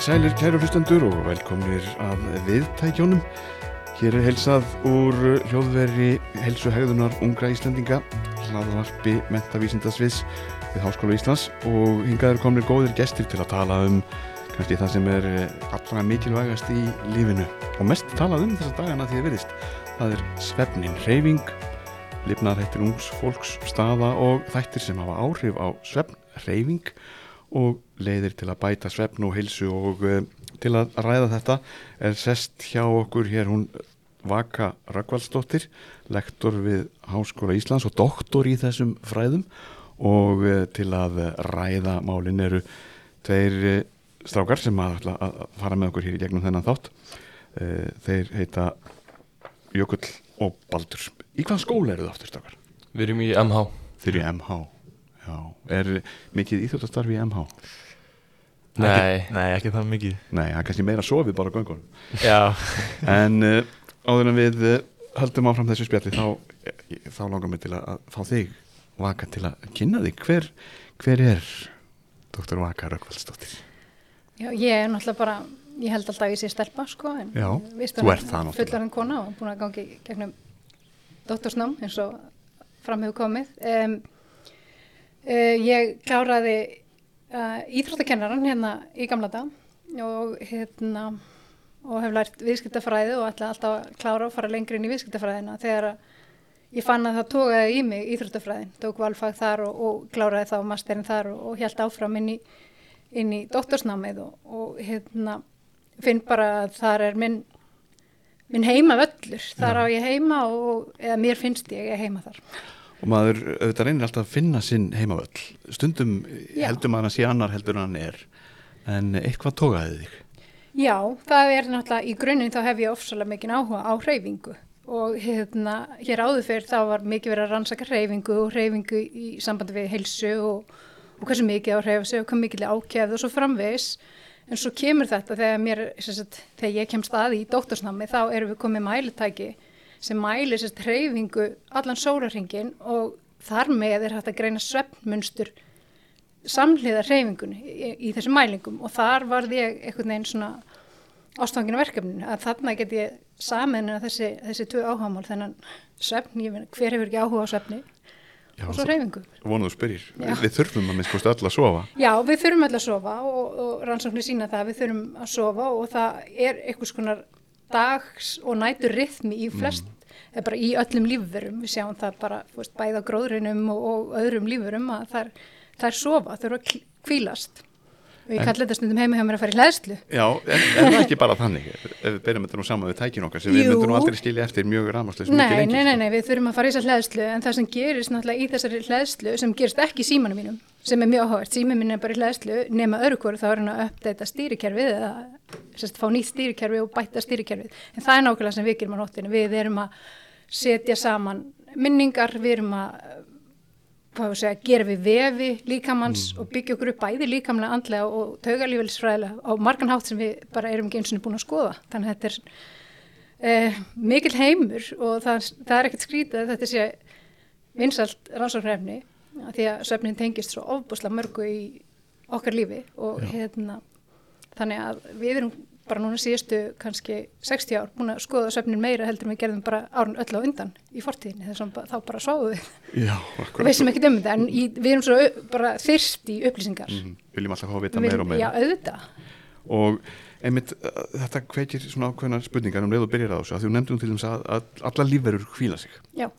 Sælir kæru hlustendur og velkomnir að viðtækjónum. Hér er helsað úr hljóðveri helsuhegðunar ungra Íslandinga, hlaðvarpi mentavísindasviðs við Háskóla Íslands og hingaður komnir góðir gestir til að tala um kannski það sem er allra mikilvægast í lífinu og mest talað um þessa dagana því að virðist. Það er svefnin, reyfing, lifnaðrættir ungs fólks, staða og þættir sem hafa áhrif á svefn, reyfing og leiðir til að bæta svefn og hilsu og uh, til að ræða þetta er sest hjá okkur hér hún Vaka Rökkvaldsdóttir, lektor við Háskóla Íslands og doktor í þessum fræðum og uh, til að ræða málin eru tveir uh, strákar sem að, að fara með okkur hér í gegnum þennan þátt. Þeir heita Jökull og Baldur. Í hvað skóla eru það aftur strákar? Við erum í MH. Þeir eru í MH. Já, er mikið íþjóttastarfi í MH? Nei, Ekki, nei, ekki það mikið Nei, það er kannski meira sofið bara á göngunum. já, En uh, áður en við uh, höldum áfram þessu spjalli þá, eh, þá langar mér til að, að fá þig Vaka til að kynna þig. Hver, hver er Dr. Vaka Rökkvaldsdóttir? Já, ég er náttúrulega bara, ég held alltaf að ég sé stelpa, sko, en Já, þú er ert það náttúrulega. Fullarinn kona og búin að gangi gegnum doktorsnám eins og fram hefur komið. Um, uh, ég kláraði uh, íþróttakennaran hérna í gamla dag og hérna og hef lært viðskiptafræði og ætla alltaf að klára og fara lengri inn í viðskiptafræðina. Þegar að ég fann að það tókaði í mig íþróttafræðin, tók valfag þar og, og kláraði þá masterinn þar og, og held áfram inn í, inn í doktorsnámið og, og hérna finn bara að þar er minn, minn heima völlur, þar á ég heima og eða mér finnst ég ég heima þar. Og maður auðvitað reynir alltaf að finna sinn heimavöll. Stundum Já. heldur maður að sé annar heldur en hann er. En eitthvað tókaði þig? Já, það er náttúrulega í grunninn þá hef ég ofsalega mikinn áhuga á hreyfingu og hérna hér áður fyrir þá var mikið verið að rannsaka hreyfingu og hreyfingu í sambandi við heilsu og, og hversu mikið á að hreyfa sig og hvað mikið ákjæð og svo framvegis en svo kemur þetta þegar mér, sagt, þegar ég kem staði í dóttorsnámi þá erum við komið mælitæki sem mælir sérst hreyfingu allan sólarringin og þar með er hægt að greina svefnmunstur samhliða hreyfingunni í, í þessum mælingum og þar varð ég einhvern veginn svona ástfanginu verkefninu að þarna get ég samin þessi, þessi tvö áhagamál þennan svefn, ég meina hver hefur ekki áhuga á svefni Já, og svo hreyfingu. Vonuðu spyrir. Já. Við þurfum að minnst öll að sofa. Já, við þurfum öll að sofa og, og rannsóknir sína það, við þurfum að sofa og það er einhvers konar dags og nætur rithmi í flest, mm. bara í öllum lífverum, við sjáum það bara fúst, bæða gróðrinum og, og öðrum lífverum að þær, þær sofa, þurfa að kvílast og ég kalli þetta stundum heima hjá mér að fara í hlæðslu. Já, en er það ekki bara þannig? Ef við byrjum þetta nú saman við tækin okkar sem við Jú. myndum nú aldrei skilja eftir mjög rámaslega Nei, nei, nei, nei, við þurfum að fara í þessar hlæðslu en það sem gerist náttúrulega í þessari hlæðslu sem gerist ekki símanum mínum sem er mjög áhugavert, síminn minn er bara í hlæðslu nema öðru hverju þá er hann að uppdata stýrikerfið eða sérst, fá nýtt stýrikerfi og bæta stýrikerfið. En það er nákvæmlega sem við gerum á nóttinu við erum að setja saman minningar, við erum að segja, gera við vefi líkamanns og byggja okkur upp bæði líkamlega andlega og taugalífælisfræðilega á margan hátt sem við bara erum ekki eins og búin að skoða. Þannig að þetta er eh, mikil heimur og það, það er ekkert skrítið að þetta sé vinsalt rannsóknarefni af því að svefnin tengist svo ofbúslega mörgu í okkar lífi og hérna þannig að við erum bara núna síðustu kannski 60 ár búin að skoða svefnin meira heldur en við gerðum bara árun öll á undan í fortíðinni þess að þá bara sváum við Já, og veistum ekki um þetta en í, við erum svo bara þyrst í upplýsingar Mm, viljum alltaf að vita meira og meira. Já, auðvitað Og einmitt uh, þetta kveikir svona ákveðnar spurningar um leið og byrjar á þessu. að Þú nefndum til þess að, að alla lífverur hvíla sig. Já,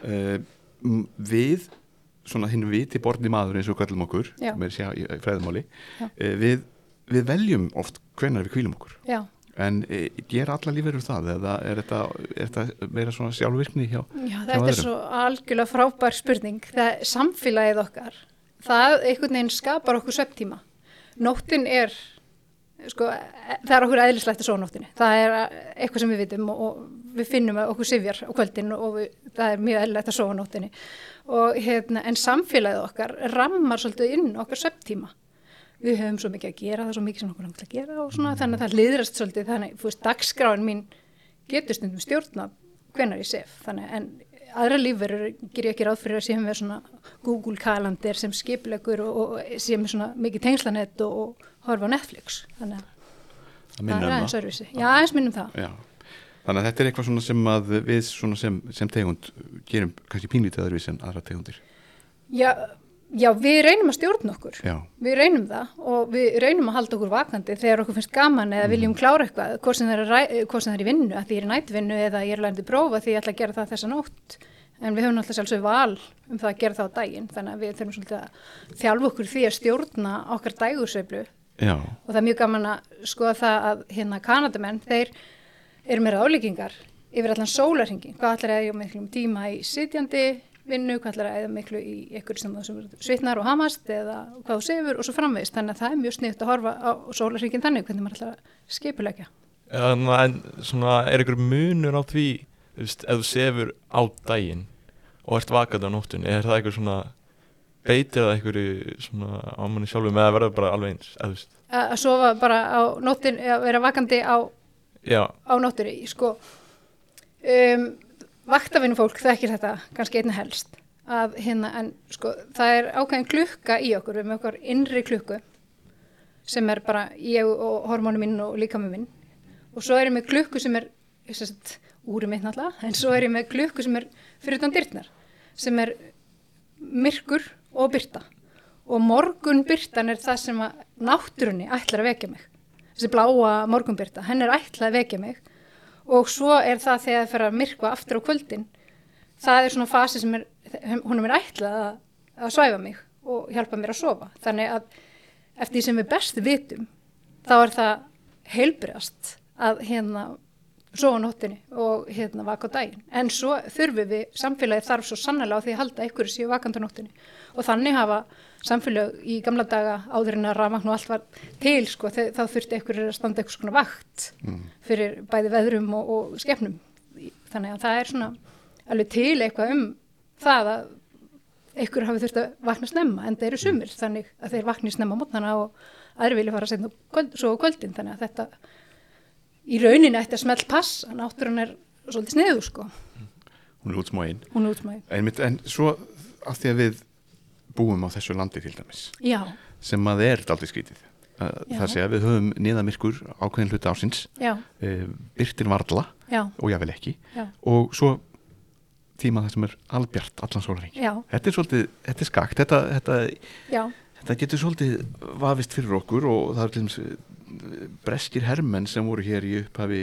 Uh, við, svona hinn viti borni maður eins og kallum okkur, með fræðumáli, uh, við, við veljum oft hvenar við hvílum okkur. já En e, gera alla lífverur það eða er þetta, er þetta meira svona sjálfvirkni hjá, Já, hjá þetta er öðrum? svo algjörlega frábær spurning. Það er samfélagið okkar, það einhvern veginn skapar okkur svepptíma. Nóttin er, sko, það er okkur eðlislegt að svo nóttinni. Það er eh, eitthvað sem við vitum og, og við finnum okkur sifjar á kvöldin og við, það er mjög eðlilegt að. Og, hérna, en samfélagið okkar rammar svolítið inn okkar svepptíma. Við höfum svo mikið að gera, það er svo mikið sem okkur langt að gera og svona, þannig að það liðrast svolítið, þannig, þú veist, dagskráin mín getur stundum stjórnað hvenar ég sef, þannig en aðra lífverur ger ég ekki ráð fyrir að séum við svona Google kalandir sem skipilegur og, og séum við svona mikið tengslanett og, og horfa á Netflix. Þannig að Það það er um aðeins öðruvísi. Já, aðeins minnum það. Já. Þannig að þetta er eitthvað svona sem að við svona sem, sem tegund gerum kannski pínlítið öðruvís en aðra tegundir. já, já, við reynum að stjórna okkur. Já, við reynum það og við reynum að halda okkur vakandi þegar okkur finnst gaman eða viljum klára eitthvað hvort sem sem það er í vinnu að því ég er nætvinnu eða ég er lærandi prófa því ég ætla að gera það þessa nótt. En við höfum alltaf sjálfsög val um það að gera það á daginn þannig að við þurfum svolítið að þjálfa okkur því að stjórna okkar dægursveiflu já, og það er mjög gaman að skoða það að hérna kanadamenn, þeir eru með ráðlíkingar yfir allan sólarhingi hvað ætlar að eiga miklum tíma í sitjandi vinnu, hvað ætlar að eiga miklu í ykkur sem þú svitnar og hamast eða hvað þú sefur og svo framvegist þannig að það er mjög sniðt að horfa á sólarhingin þannig hvernig maður ætlar að skipulegja En, en svona, er ykkur munur á því, ef þú sefur á daginn og ert vakandi á nóttunni, er það eitthvað svona, beitir það einhverju svona á manni sjálfum eða verður bara alveg eins, að að sofa bara á nóttin að vera vakandi á, á nóttunni sko. Um, vaktavinu fólk þekkir þetta kannski einna helst að hérna en sko það er ákveðin klukka í okkur við með okkur innri klukku sem er bara ég og hormónu minn og líka með minn. Og svo er ég með klukku sem er sest, úri mitt náttúrulega en svo er ég með klukku sem er fyrir utan dyrtnar sem er myrkur og byrta og morgun byrtan er það sem að náttúrunni ætlar að vekja mig. Þessi bláa morgunbyrta, henn er ætlað að vekja mig. Og svo er það þegar það fer að myrkva aftur á kvöldin. Það er svona fasi sem er hún er ætlað að, að svæfa mig og hjálpa mér að sofa. Þannig að eftir því sem við best vitum þá er það heilbriðast að hérna sofa nóttinni og hérna vaka á daginn. En svo þurfum við, samfélagið þarf svo sannlega á því að halda ykkur séu vakandi á nóttinni og þannig hafa samfélag í gamla daga áður en að rafmagn og allt var til sko, þá þurfti ykkur að standa ykkur svona vakt fyrir bæði veðrum og, og skepnum. Þannig að það er svona alveg til eitthvað um það að ykkur hafi þurft að vakna snemma en það eru sumir þannig að þeir vakni snemma mótnana og aðri vilja fara að setja kvöld, svo á kvöldin. Þannig að þetta í rauninni ætti að smelt passa náttúrun er svolítið sniðu sko. Hún er útsmóin. hún er útmæði Einmitt, en svo af því að við búum á þessu landi til dæmis já, sem að er. Uh, Já. Það sé að við höfum niðamirkur ákveðin hluti ásins, já, uh, byrtir varla já, og jável ekki já, og svo tíma það sem er albjart allan sólaring. Þetta er svolítið, þetta er skakt, þetta, þetta, þetta getur svolítið vafist fyrir okkur og það er til dæmis eh, breskir hermenn sem voru hér í upphafi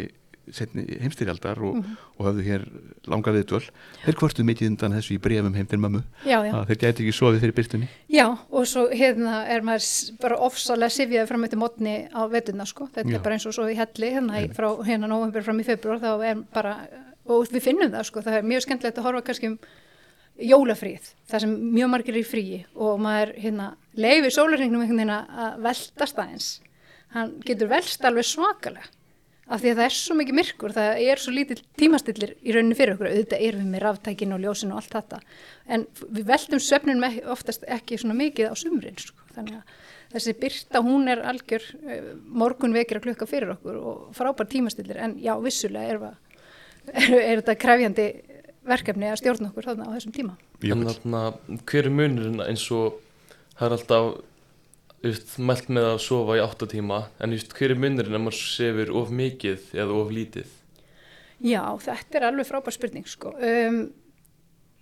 heimstyrjaldar og, Mhm. og höfðu hér langa viðdvöl. Þeir hvörtu mikið undan þessu í brefum heim til mömmu. já, já. þeir gæti ekki sofið fyrir byrtunni. Já, og svo hérna er maður bara ofsalega sifjaði fram eftir mótni á veturna sko. Þetta Já. er bara eins og svo í helli hérna frá hérna november fram í februar þá er bara, og við finnum það sko, það er mjög skemmtilegt að horfa kannski um jólafríð, það sem mjög margir er í fríi og maður hérna leifi sólarhengnum einhvern veginn að veltast aðeins. Hann getur velst alveg svakalega af því að það er svo mikið myrkur, það er svo lítill tímastillir í rauninni fyrir okkur, auðvitað erum við með ráftækin og ljósin og allt þetta, en við veltum söfnunum ekki, oftast ekki svona mikið á sumrin, sko. þannig að þessi byrta, hún er algjör uh, morgun vekir að klukka fyrir okkur og frábær tímastillir, en já, vissulega er, er, er þetta krefjandi verkefni að stjórna okkur þarna á þessum tíma. en þarna, hver er munurinn eins og það er alltaf mælt með að sofa í 8 tíma en just, hver er munurinn ef maður sefur of mikið eða of lítið Já, þetta er alveg frábær spurning, sko. Um,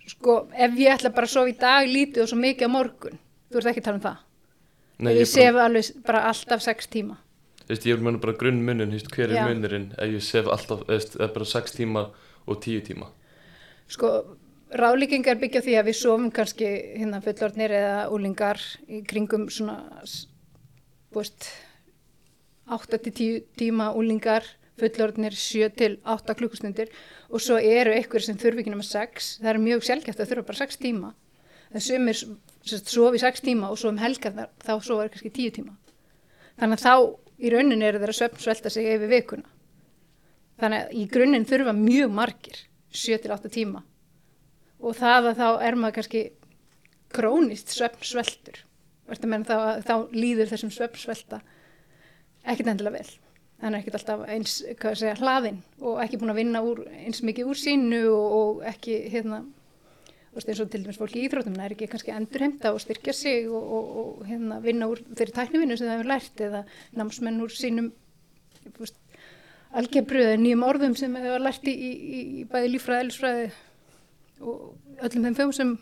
sko, ef ég ætla bara að sofa í dag lítið og svo mikið á morgun, þú ert ekki að tala um það? Nei, ég ég, sef bara, alveg bara alltaf sex tíma. just, ég er meina bara grunn just, hver er munurinn ef ég sef alltaf eða bara 6 tíma og 10 tíma Sko, ráðlíkingar byggja því að við sofum kannski hérna fullorðnir eða úlingar í kringum svona, veist, 8-10 tíma úlingar, fullorðnir 7-8 klukkustundir og svo eru einhver sem þurfi ekki nema 6, það er mjög sjálfgæft að þurfa bara 6 tíma. Það sumir sofi 6 tíma og svo um helgar þá svo er kannski 10 tíma. Þannig að þá í rauninni eru þeirra svefn svelta sig yfir vikuna. Þannig að í grunninn þurfa mjög margir 7-8 tíma og það að þá er maður kannski krónist svefn sveltur þá, þá líður þessum svefn svelta ekkert endilega vel. Hann er ekkert alltaf eins segja, hlaðinn og ekki búin að vinna úr, eins mikið úr sínu og, og ekki hérna, eins og til dæmis fólki í íþrótum er ekki kannski endurheimta og styrkja sig og, og, og hérna, vinna úr þeirri tæknivinnu sem það hefur lært eða námsmenn úr sínum algebru eða nýjum orðum sem það hefur lært í, í, í, bæði lífræði, elisfræði og öllum þeim fjögum sem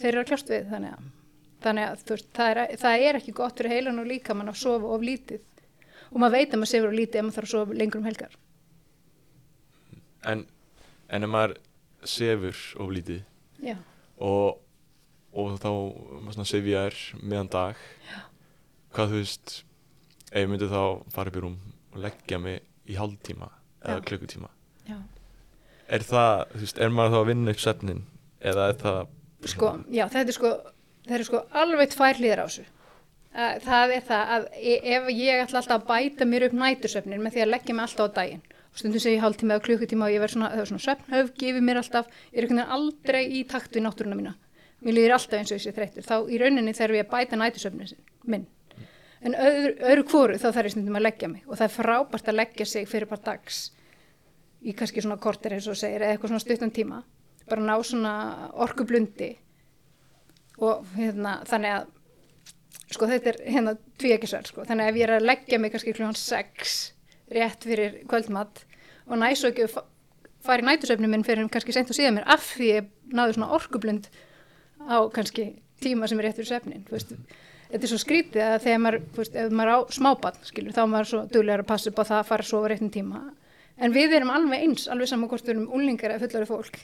þeir eru að kljást við þannig að, þannig að veist, það, er, það er ekki gott fyrir heilan og líka mann að sofa of lítið. Og maður veit að maður sefur of lítið ef maður þarf að sofa lengur um helgar. En, en ef maður sefur of lítið Já, og, og þá maður svona sefjar meðan dag Já. hvað þú veist ef ég myndi þá fara upp í rúm og leggja mig í hálftíma eða klukkutíma er það, þú veist, er maður þá að vinna upp svefnin eða er það sko, já, þetta er sko, það er sko alveg tvær hlýðar á þessu. Að Það er það að e- ef ég ætla alltaf að bæta mér upp nætursöfnin með því að leggja mig alltaf á daginn og stundum segi hálftíma eða klukkutíma og ég verð svona, það er svona svefnhöf, gefið mér alltaf, ég er einhvern veginn aldrei í takt við náttúruna mína. Mér líður alltaf eins og ég sé þreyttur. Þá í rauninni þarf ég að bæta nætursöfnin sin- minn. En öðru, öðru hvoru þá þarf ég stundum að leggja mig og það er frábært að leggja sig fyrir bara dags í kannski svona korter eins og segir eða eitthvað svona stuttan tíma. Bara ná svona orkublundi og hérna þannig að sko þetta er hérna tvíekisverð sko. Þannig að ef ég er að leggja mig kannski klukkan 6 rétt fyrir kvöldmatt og næ svo ekki að fa- fara í nætusöfnum minn fyrir kannski sent og síðan mér af því ég náðu svona orkublund á kannski tíma sem er rétt fyrir svefnin þú veist. Þetta er svo skrítið að þegar maður, veist, ef maður á smábann, skilur, þá er maður svo duglegar að passa upp á það að fara að sofa réttin tíma. En við erum alveg eins, alveg saman hvort við erum úlingar eða fullari fólk.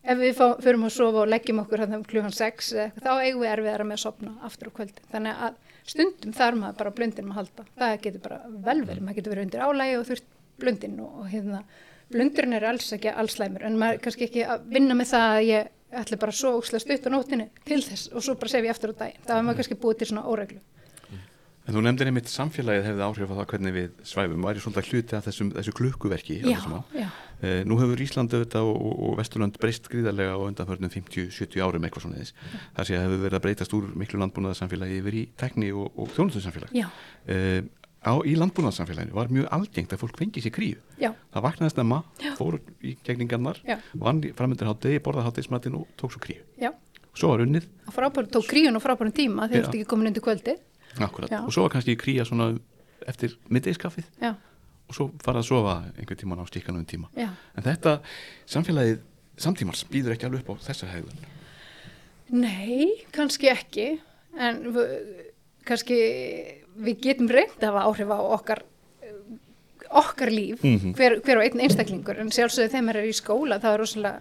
Ef við fá, förum að sofa og leggjum okkur um klukkan 6 eða þá eigum við erfiðara með að sopna aftur á kvöldin. Þannig að stundum þarf maður bara blundinum að halda. Það getur bara vel verið, maður getur verið undir álægi og þurft blundin og, og hérna, blundurinn er alls ekki allslæmur, en maður kannski ekki að vinna með það að ég ætla bara svo ókslega stutt á nótinu til þess og svo bara sef ég aftur á daginn. Það var maður kannski búið til svona óreglu. En þú nefndir einmitt samfélagið hefði áhrif á það hvernig við svæfum, væri svona hluti af þessum, þessu klukkuverki Já, já, Eh, nú hefur Ísland auðvitað og, og, Vesturland breyst gríðarlega á undanförnum 50-70 árum eitthvað svona þess. Það sé að hefur verið að breytast úr miklu landbúnaðarsamfélagi yfir í tekni og, og þjónustusamfélag. já, Eh, á, í landbúnaðarsamfélaginu var mjög algengt að fólk fengi sér kríu. já, Það vaknaði snemma, fór í gegningarnar, vann framöndir hátegi, borðað hátegismatinn akkurat, Já. og svo var kannski kríja svona eftir middeiskaffið Já, og svo farað að sofa einhvern tíman á stíkanum tíma. já. En þetta samfélagið samtímars býður ekki alveg upp á þessa hegðun. Nei, kannski ekki, en kannski við getum reynd að hafa áhrif á okkar okkar líf, Mhm. hver, hver og einn einstaklingur en sjálfsögðu þeim er í skóla það er rosalega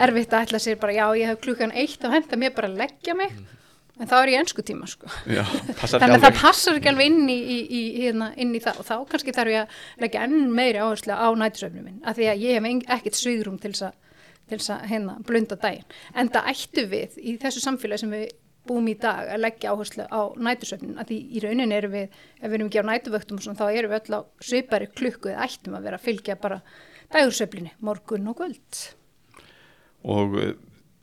erfitt að ætla sér bara já ég hef klukkan eitt og henda mér bara að leggja mig en þá er ég ennsku tíma sko. Já, þannig að það passar ekki alveg inn í, í, í, hérna, inn í það og þá kannski þarf ég að leggja enn meiri áherslu á nætusöfnum minn af því að ég hef ekkert sviðrum til þess að hérna, blunda daginn. En það ættu við í þessu samfélagi sem við búum í dag að leggja áherslu á nætusöfnin að því í rauninni erum við ef við erum ekki á nætuvöktum og svona, þá erum við öll á svipari klukku eða ættum að vera að fylgja bara dagursöflinni, morgun og kvöld. Og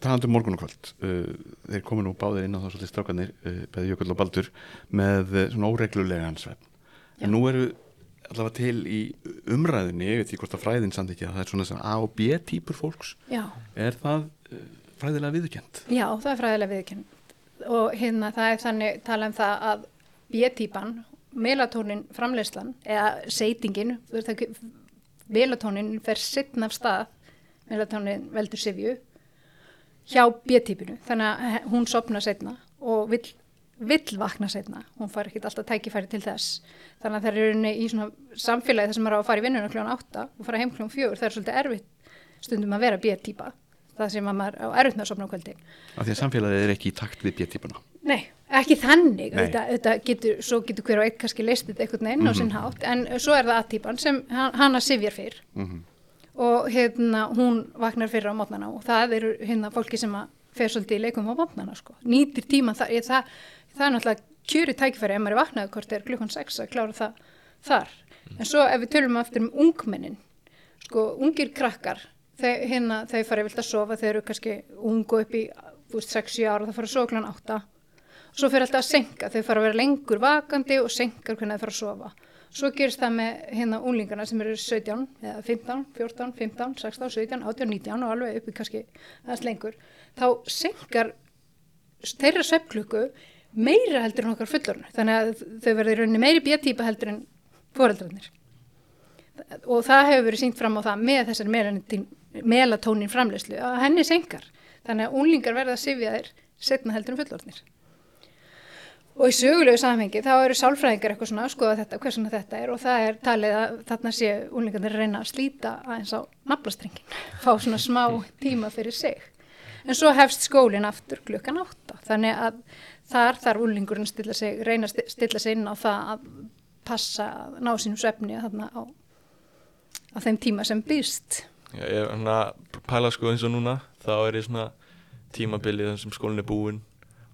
talandi um morgun og kvöld, uh, þeir komu nú báðir inn á það svolítið strákanir, uh, Beði Jökull og Baldur, með uh, svona óreglulegan svefn. Já. En nú eru allavega til í umræðinni, ég veit ekki hvort að fræðin samt ekki að það er svona þessar A og B típur fólks. Já, Er það uh, fræðilega viðurkend? Já, það er fræðilega viðkjönd og hérna það er þannig tala um það að B-típan, melatónin framleyslan eða seitingin, melatónin fer sittn af stað, melatónin veldur sifju hjá B-típinu, þannig að hún sopna setna og vill, vill vakna setna, hún far ekki alltaf tækifæri til þess, þannig að það er í, svona samfélagi þar sem maður á að fara í vinnuna kljóðan 8 og fara heim kljóðan 4, það er svolítið erfitt stundum að vera B-típa, það sem að maður á erfitt með að sopna á kvöldin. Af því að samfélagið er ekki í takt við B-típuna. Nei, ekki þannig, þetta, þetta getur, svo getur hver og einn kannski leist þetta einhvern veginn á sinn hátt, en svo er það aðtípan sem hana sifjar fyrr. Mm og hérna hún vaknar fyrr á mótnana og það eru hérna fólki sem að fer svolítið í leikum á mótnana sko, nýtir tíma það, ég, það, það er náttúrulega kjöri tækifæri ef maður er vaknaði hvort er klukkan 6 að klára það þar, en svo ef við tölum aftur um ungmennin, sko ungir krakkar, þau, hérna þau fara vilt að sofa, þau eru kannski ungu upp í þú veist 6-7 ára, það fara að sofa klukkan 8 svo fyrir alltaf að senka, þau fara að vera lengur vakandi og senkar hvernig þau fara að sofa svo gerist það með hérna unlingarna sem eru 17 eða 15, 14, 15, 16, 17, 18, 19 og alveg uppi kannski aðeins lengur. Þá senkar þeirra svefnklukku meira heldur en okkar fullorna þannig að þau verður í rauninni meiri bjöttípa heldur en foreldrarnir. Og það hefur verið sínt fram á það með þessari melatónin framleyslu að henni senkar þannig að unlingar verða að sifja þeir setna heldur en fullornir og í sögulegu samhengi þá eru sálfræðingar eitthvað svona að skoða þetta, hversuna þetta er og það er talið að þarna sé unlingarnir reyna að slíta aðeins á naflastrengin fá svona smá tíma fyrir sig. En svo hefst skólinn aftur klukkan átta þannig að þar þarf unlingurinn stilla sig, reyna að stilla sig inn á það að passa að ná sínum svefni þarna á, á þeim tíma sem býrst Já, ég er hann að pæla sko eins og núna þá er ég svona tímabilið sem skólinn er búinn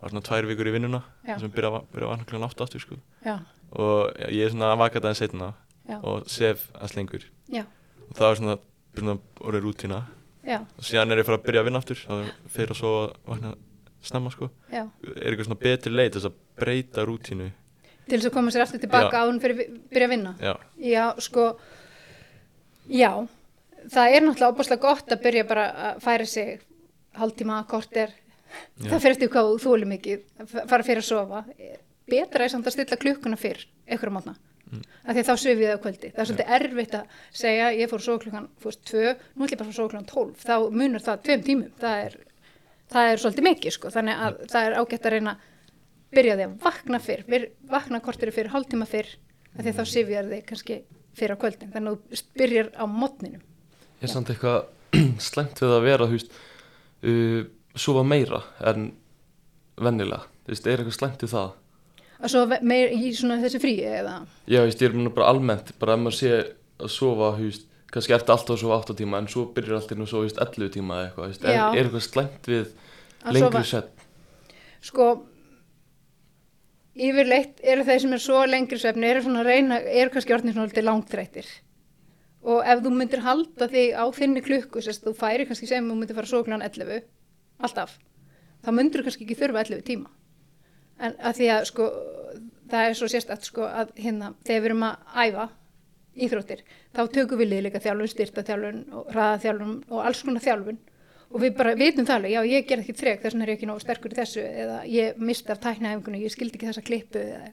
var svona tvær vikur í vinnuna sem byrja að vakna kl. 8 aftur sko. og ég er svona að vaka það en setna Já. og sef að slengur og það er svona, svona orðið rútina Já. og síðan er ég fara að byrja að vinna aftur og fyrir að svo vakna snemma sko. er eitthvað svona betri leið þess að breyta rútinu til þess að koma sér aftur tilbaka á hún fyrir að byrja að vinna Já, Já sko Já, það er náttúrulega óbúslega gott að byrja bara að færa sig hálftíma, korter Já. Það fyrir eftir hvað þú þúli mikið fara fyrir að sofa. Betra er samt að stilla klukkuna fyrr á mátna mm. af því að þá svifið það á kvöldi. Það er svolítið ja. erfitt að segja ég fór að sofa klukkan fórst tvö, nú ætlum ég bara að sofa klukkan tólf. Þá munur það tveim tímum. Það er, það er svolítið mikið sko. Þannig að ja. það er ágætt að reyna byrja því að vakna fyrr Byr, vakna kortir fyrir hálftíma fyrr af því að þá svifið þið kannski fyrr á kvöldin þannig að þú byrjar á mótninum Sofa meira en vennilega, þú veist, er eitthvað slæmt í það? Að sofa meira í svona þessi frí eða? Já, ég er mér bara almennt, bara ef maður sé að sofa, þú veist, kannski ertu alltaf að sofa 8 tíma en svo byrjar alltaf að sofa, þú veist, 11 tíma eða eitthvað, veist, er, er eitthvað slæmt við að lengri svefn? Sko, yfirleitt eru þeir sem er svo lengri svefn, eru svona reyna, eru kannski orðin svona alltaf langtrættir og ef þú myndir halda þig á þinni klukku, sérst, þú færi kannski sem þú myndir fara að sofa kl. 11 alltaf, þá myndur þú kannski ekki þurfa 11 tíma. En að því að sko það er svo sérstætt sko að hérna þegar við erum að æfa íþróttir þá tökum við liðleika þjálfun, styrtaþjálfun og hraðaþjálfun og alls konar þjálfun. Og við bara vitum það alveg, já ég ger ekki þrek þess vegna er ég ekki nógu sterkur í þessu eða ég misti af tæknahefingunni, ég skildi ekki þessa klippu eða,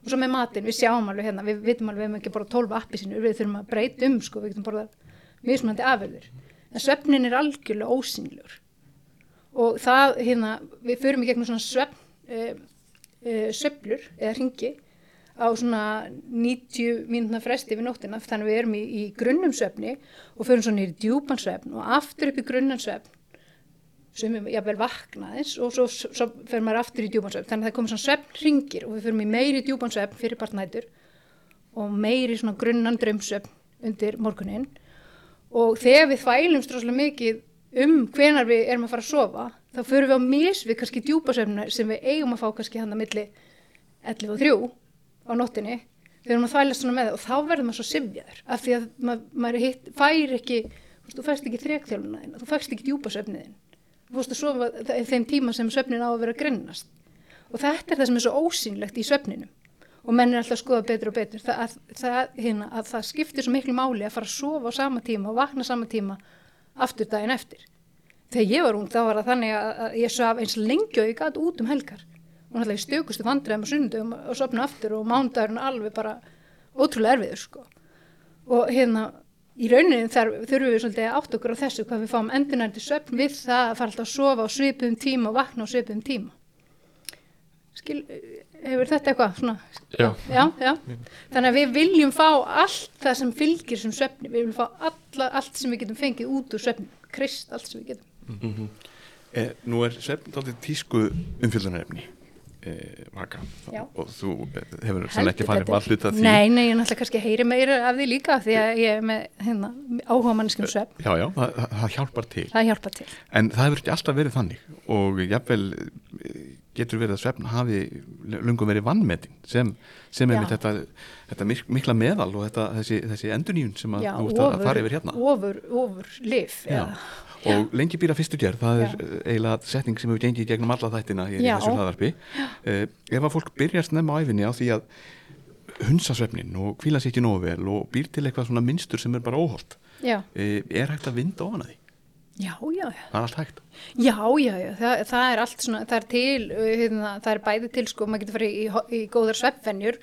og svo með matin, við sjáum alveg hérna, við vitum alveg við hefum ekki bara 12 appi sinu, við þurfum að breyta um sko, við getum bara mismunandi afverður en svefnin er algjörlega ósynlur og það hérna, við förum í gegnum svona svefn, uh, uh, söflur eða ringi á svona 90 mínúna fresti við nóttina. Þannig við erum í, í grunnum svefni og förum svona í djúpan svefn og aftur upp í grunnan svefn sem við jáfnvel vaknaðins og svo, svo förum við aftur í djúpan svefn. Þannig að það komur svona svefn ringir og við í meiri djúpan svefn fyrir partnætur og meiri svona grunnan drömsvefn undir morgunin og þegar við þvælum stróslega mikið um hvenar við erum að fara að sofa þá fyrir við á misvið kannski djúpasöfna sem við eigum að fá kannski hann að milli 11 og 3 á nóttinni við erum að þvæla svona með það og þá verður maður svo sifjaður af því að mað, maður hitt, fær ekki þú færst ekki þrekþjálfuna þín þú færst ekki djúpasöfniðin þú fórst að sofa þeim tíma sem söfnin á að vera grinnast og þetta er það sem er svo ósýnlegt í söfninum. Og menn er alltaf að skoða betur og betur. Það, að, það, hérna, að það skiptir svo miklu máli að fara að sofa á sama tíma og vakna sama tíma aftur daginn eftir. Þegar ég var ung þá var það þannig að ég svaf eins lengi og ég gæti út um helgar og náttúrulega ég stökustu vandræðum og sundum og sopna aftur og mándagurinn alveg bara ótrúlega erfiður sko. Og hérna í rauninni þurfum við svolítið átt okkur á þessu hvað við fáum endunarði söpn við það að fara alltaf að sofa á svipum tíma og vakna á svipum tíma. Skil, hefur þetta eitthvað svona? Já. Já, já. Þannig að við viljum fá allt það sem fylgir sem söpni, við viljum fá alla, allt sem við getum fengið út úr söpni, krist allt sem við getum. Mm -hmm. eh, nú er söpn alltaf tísku umfjöldunarefni eh, vaka og þú hefur sann ekki farið valluta því. Nei, nei, ég náttúrulega kannski heyri meira af því líka því að ég er með hérna, áhuga manneskum söpn. Já, já, það, það hjálpar til. Það hjálpar til. En það hefur ekki alltaf verið þannig og jáfnvel getur verið að svefn hafi lungum verið vannmetin sem, sem er með þetta, þetta mikla meðal og þetta, þessi, þessi enduníun sem að, Já, þú ert að fara yfir hérna. ofur, ofur lif og lengi býra fyrstu gerð það Já. er eiginlega setning sem hefur gengið gegnum alla þættina hér Já. í þessu hlaðarpi uh, ef að fólk byrjar snemma á æfinni á því að hunsasvefnin og kvíla sér ekki nógu vel og býr til eitthvað svona minnstur sem er bara óholt e, er hægt að vinda ofan að því? Já, já, já. Það er allt hægt Já, já, já, það, það er allt svona, það er til, uh, hérna, það er bæði til, sko, maður getur farið í, ho- í góðar sveppvenjur,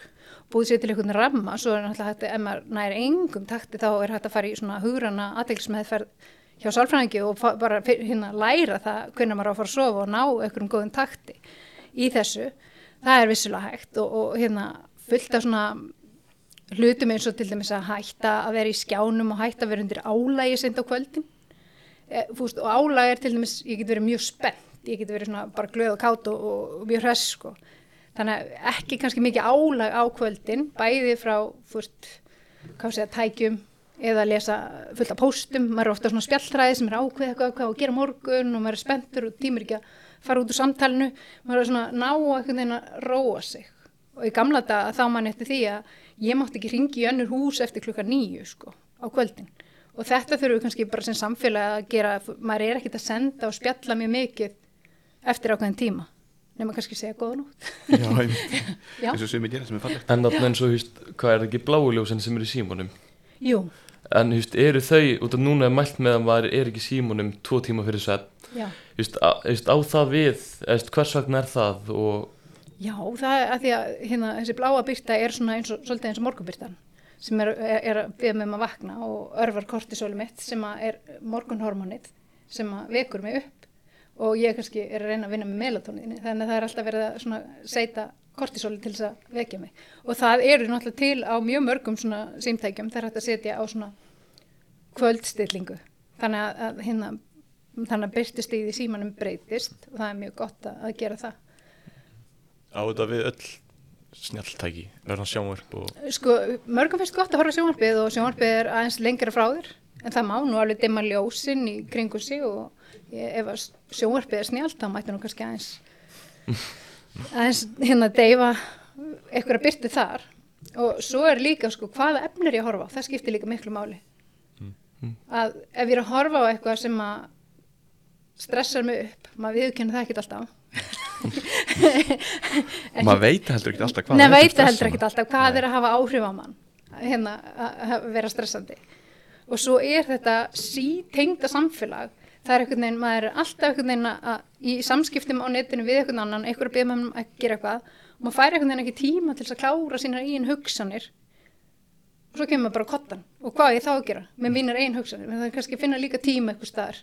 búið sér til einhvern ramma, svo er náttúrulega hægt, ef maður næri engum takti, þá er hægt að fara í svona hugrana aðeinsmeðferð hjá sálfræðingi og bara hérna læra það hvernig maður á að fara að sofa og ná einhverjum góðum takti í þessu. Það er vissulega hægt og, og hérna fullt af svona hlutum eins og til dæmis að hætta að vera í skjánum og hætta að vera undir álægi sent á kvöldin e, fúst, og álæg er til dæmis, ég get verið mjög spennt ég get verið svona bara glöð og kátt og, og mjög hress sko. Þannig að ekki kannski mikið álæg á kvöldin bæði frá fúst, segja, tækjum eða að lesa fullt af póstum. Maður er ofta svona spjalltræði sem er ákveð eitthvað hvað að gera morgun og maður er spenntur og tímur ekki að fara út úr samtalinu. Maður er svona ná einhvern veginn að róa sig. Og í gamla daga þá mann eftir því að ég mátti ekki ringi í önnur hús eftir klukka nýju sko á kvöldin og þetta þurfum við kannski bara sem samfélag að gera, maður er ekkert að senda og spjalla mjög mikið eftir ákveðin tíma nema kannski segja góða nótt. Já, eins og sem ég gera sem er fallegt. En þarna eins og, húst, hvað er ekki bláuljósin sem eru í símónum? Jú, En, húst, eru þau, út af núna er mælt með að maður er ekki í símónum tvo tíma fyrir svepp, já. Húst, á, það við, húst, hvers vegna er það og, Já, það er að því að hérna, þessi bláa byrta er svona eins og, svolítið eins og morgunbyrtan sem er, er, er að byrja með um að vakna og örvar kortisóli mitt sem er morgunhormonið sem vekur mig upp og ég kannski er að reyna að vinna með melatoninni þannig að það er alltaf verið að seita kortisóli til þess að vekja mig. Og það eru náttúrulega til á mjög mörgum svona símtækjum það er hægt að setja á svona kvöldstillingu. Þannig að, að hérna þannig að byrtustíði símanum breytist og það er mjög gott að gera það. Á þetta við öll snjalltæki verða sjónvarp og Sko, mörgum finnst gott að horfa sjónvarpið og sjónvarpið er aðeins lengra frá þér en það má nú alveg dimma ljósin í kringum sig og ef sjónvarpið er snjált þá mætti nú kannski aðeins aðeins hérna deyfa eitthvað að byrti þar. Og svo er líka sko hvaða efnir ég að horfa á, það skiptir líka miklu máli. Að ef ég er að horfa á eitthvað sem að stressar mig upp, maður viðkynna það ekkert alltaf og maður veit heldur ekki alltaf hvað Nei, er veit heldur ekkert alltaf hvað er að hafa áhrif á mann hérna að vera stressandi. Og svo er þetta sítengda samfélag. Það er einhvern veginn, maður er alltaf einhvern veginn að, í samskiptum á netinu við einhvern annan einhver að byrja með að gera eitthvað. Og maður fær einhvern veginn ekki tíma til að klára sínar eigin hugsanir. Og svo kemur maður bara kottan. Og hvað ég þá að gera? Með mínar eigin hugsanir. Menn það er kannski að finna líka tíma eitthvað staðar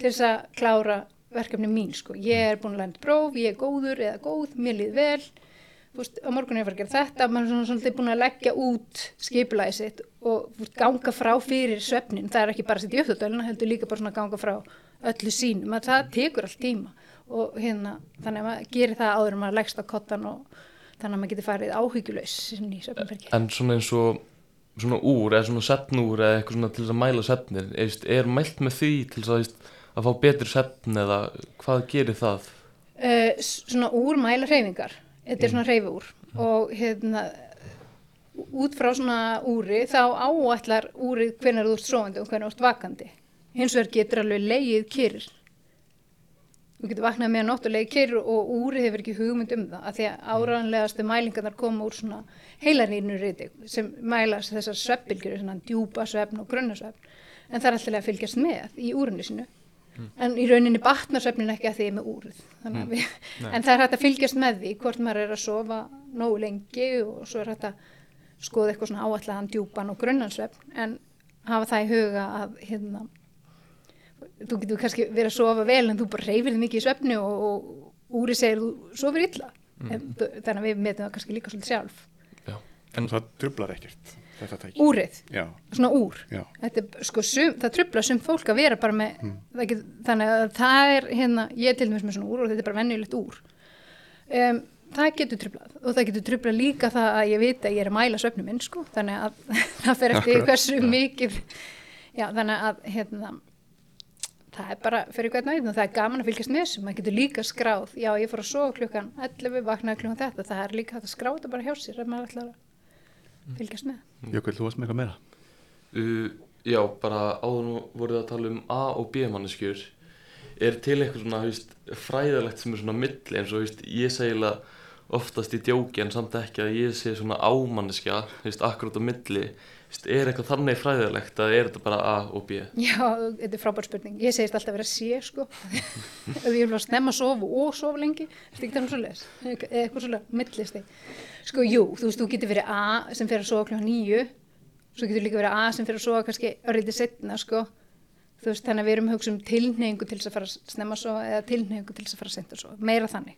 til þess að klára verkefni mín sko. ég er búin að lenda próf, ég er góður eða góð, mér líð vel. Fúst, á morgun er ég að fara að gera þetta maður er svona svolítið búin að leggja út skipulagi sitt og fúst, ganga frá fyrir svefnin, það er ekki bara að setja upp þetta heldur líka bara svona að ganga frá öllu sínum að það tekur allt tíma og hérna, þannig að maður gerir það áður en maður leggst á kottan og þannig að maður getur farið svefnferki en svona eins og svona úr eða svona setnúr eða eitthvað svona til þess að mæla setnir er, mælt með því til þess að, veist, að fá betri setn eða hvað gerir það? Uh, svona úr mæla hreyfingar þetta er svona hreyfiúr og hérna út frá svona úri þá áætlar úrið hvenær þú ert sofandi og hvenær þú ert vakandi. Hins vegar getur alveg leið kyrr. Þú getur vaknað með nótt og leið kyrr og úrið hefur ekki hugmynd um það af því að áraðanlegastu mælingarnar koma úr svona heilarýrnu riti sem mæla þessar sveppbylgjur svona djúpa svefn og grunnarsvefn en það er alltaf að fylgjast með í úrinu sinu en í rauninni batnar svefnin ekki að því ég er með úrið. Þannig að við, en það er hægt að fylgjast með því hvort maður er að sofa nógu lengi og svo er hægt að skoða eitthvað svona áallan djúpan og grunnansvefn en hafa það í huga að hérna þú getur kannski verið að sofa vel en þú bara reyfir þig mikið í svefni og, og úri segir þú sofir illa. En, þannig að við metum það kannski líka svolítið sjálf. En það trublar ekkert úrið, já, svona úr. Er, sko, sum, það trubla sum fólk að vera bara með það get, þannig að það er hérna, ég til dæmis með svona úr og þetta er bara venjulegt úr. Um, það getur trublað og það getur trublað líka það að ég veit að ég er að mæla svefnum minn sko, þannig að það fer eftir Akkurat, hversu já. mikið já, þannig að hérna það er bara fyrir hvern veginn og það er gaman að fylgjast með þessu, maður getur líka skráð já, ég fór að sofa klukkan 11, vaknaði klukkan þetta það er líka að skráða þetta bara hjá sér ef maður ætlar að fylgjast með Jökull, þú varst með eitthvað meira? Uh, já, bara áður nú voruð að tala um A og B manneskjur. Er til eitthvað svona veist, fræðalegt sem er svona milli? Eins og veist, ég segilega oftast í djóki en samt ekki að ég sé svona ámanniska veist, akkurat á milli. Er eitthvað þannig fræðilegt að er þetta bara A og B? Já, þetta er frábær spurning. Ég segist alltaf að vera C sko. Ef ég vil að snemma að sofa og sofa lengi þetta er ekki þannig svo les eða eitthvað svolítið millisti sko jú, þú veist, þú getur verið A sem fyrir að sofa kl. nýju svo getur líka verið A sem fyrir að sofa kannski örrítið setna sko þú veist, þannig að við erum að hugsa um tilnefingu til þess að fara að snemma að sofa eða tilnefingu til þess að fara að senda að sofa meira þannig,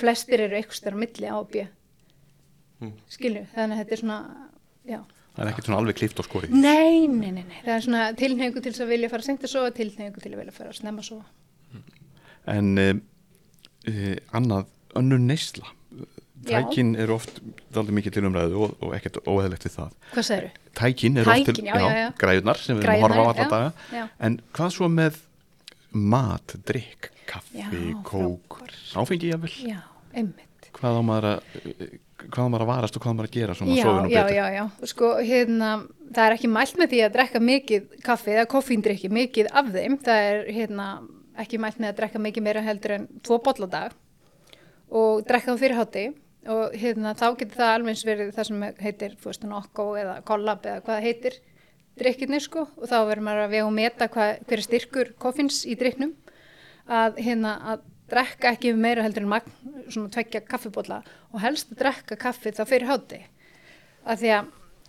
flestir eru eitthvað stær á milli á B Mm. skilju, þannig að þetta er svona já Það er ekkert svona alveg klift á skori Nei, nei, nei, nei, það er svona tilhengu til þess að vilja fara seint að sofa, tilhengu til að vilja fara að snemma að sofa. En uh, uh, annað, önnur neysla. Tækin eru oft dálítið mikið til umræðu og, og ekkert óeðlegt við það. Hvað sagður þau? Tækin eru oft til já, já, já. græðunar sem við erum að horfa á alla já, daga. já. En hvað svo með mat, drikk, kaffi, Já, kók, áfengi jafnvel? Já, einmitt. Hvað á maður að, hvað á maður að varast og hvað á maður að gera svona Já, sofinu já, betur já, já, sko, hérna, það er ekki mælt með því að drekka mikið kaffi eða koffíndrykki, mikið af þeim, það er, hérna, ekki mælt með að drekka mikið meira heldur en tvo bolla á dag. Og drekka þá fyrir hátti og hérna, þá getur það alveg eins verið það sem heitir, veist, nokko eða kollab eða hvað heitir drikkirnir, sko, og þá verður maður að vega og meta hvað, hver er styrkur koffins í drikknum að hérna að drekka ekki meira heldur en magn svona tveggja kaffibólla og helst að drekka kaffi þá fyrir hátti að því að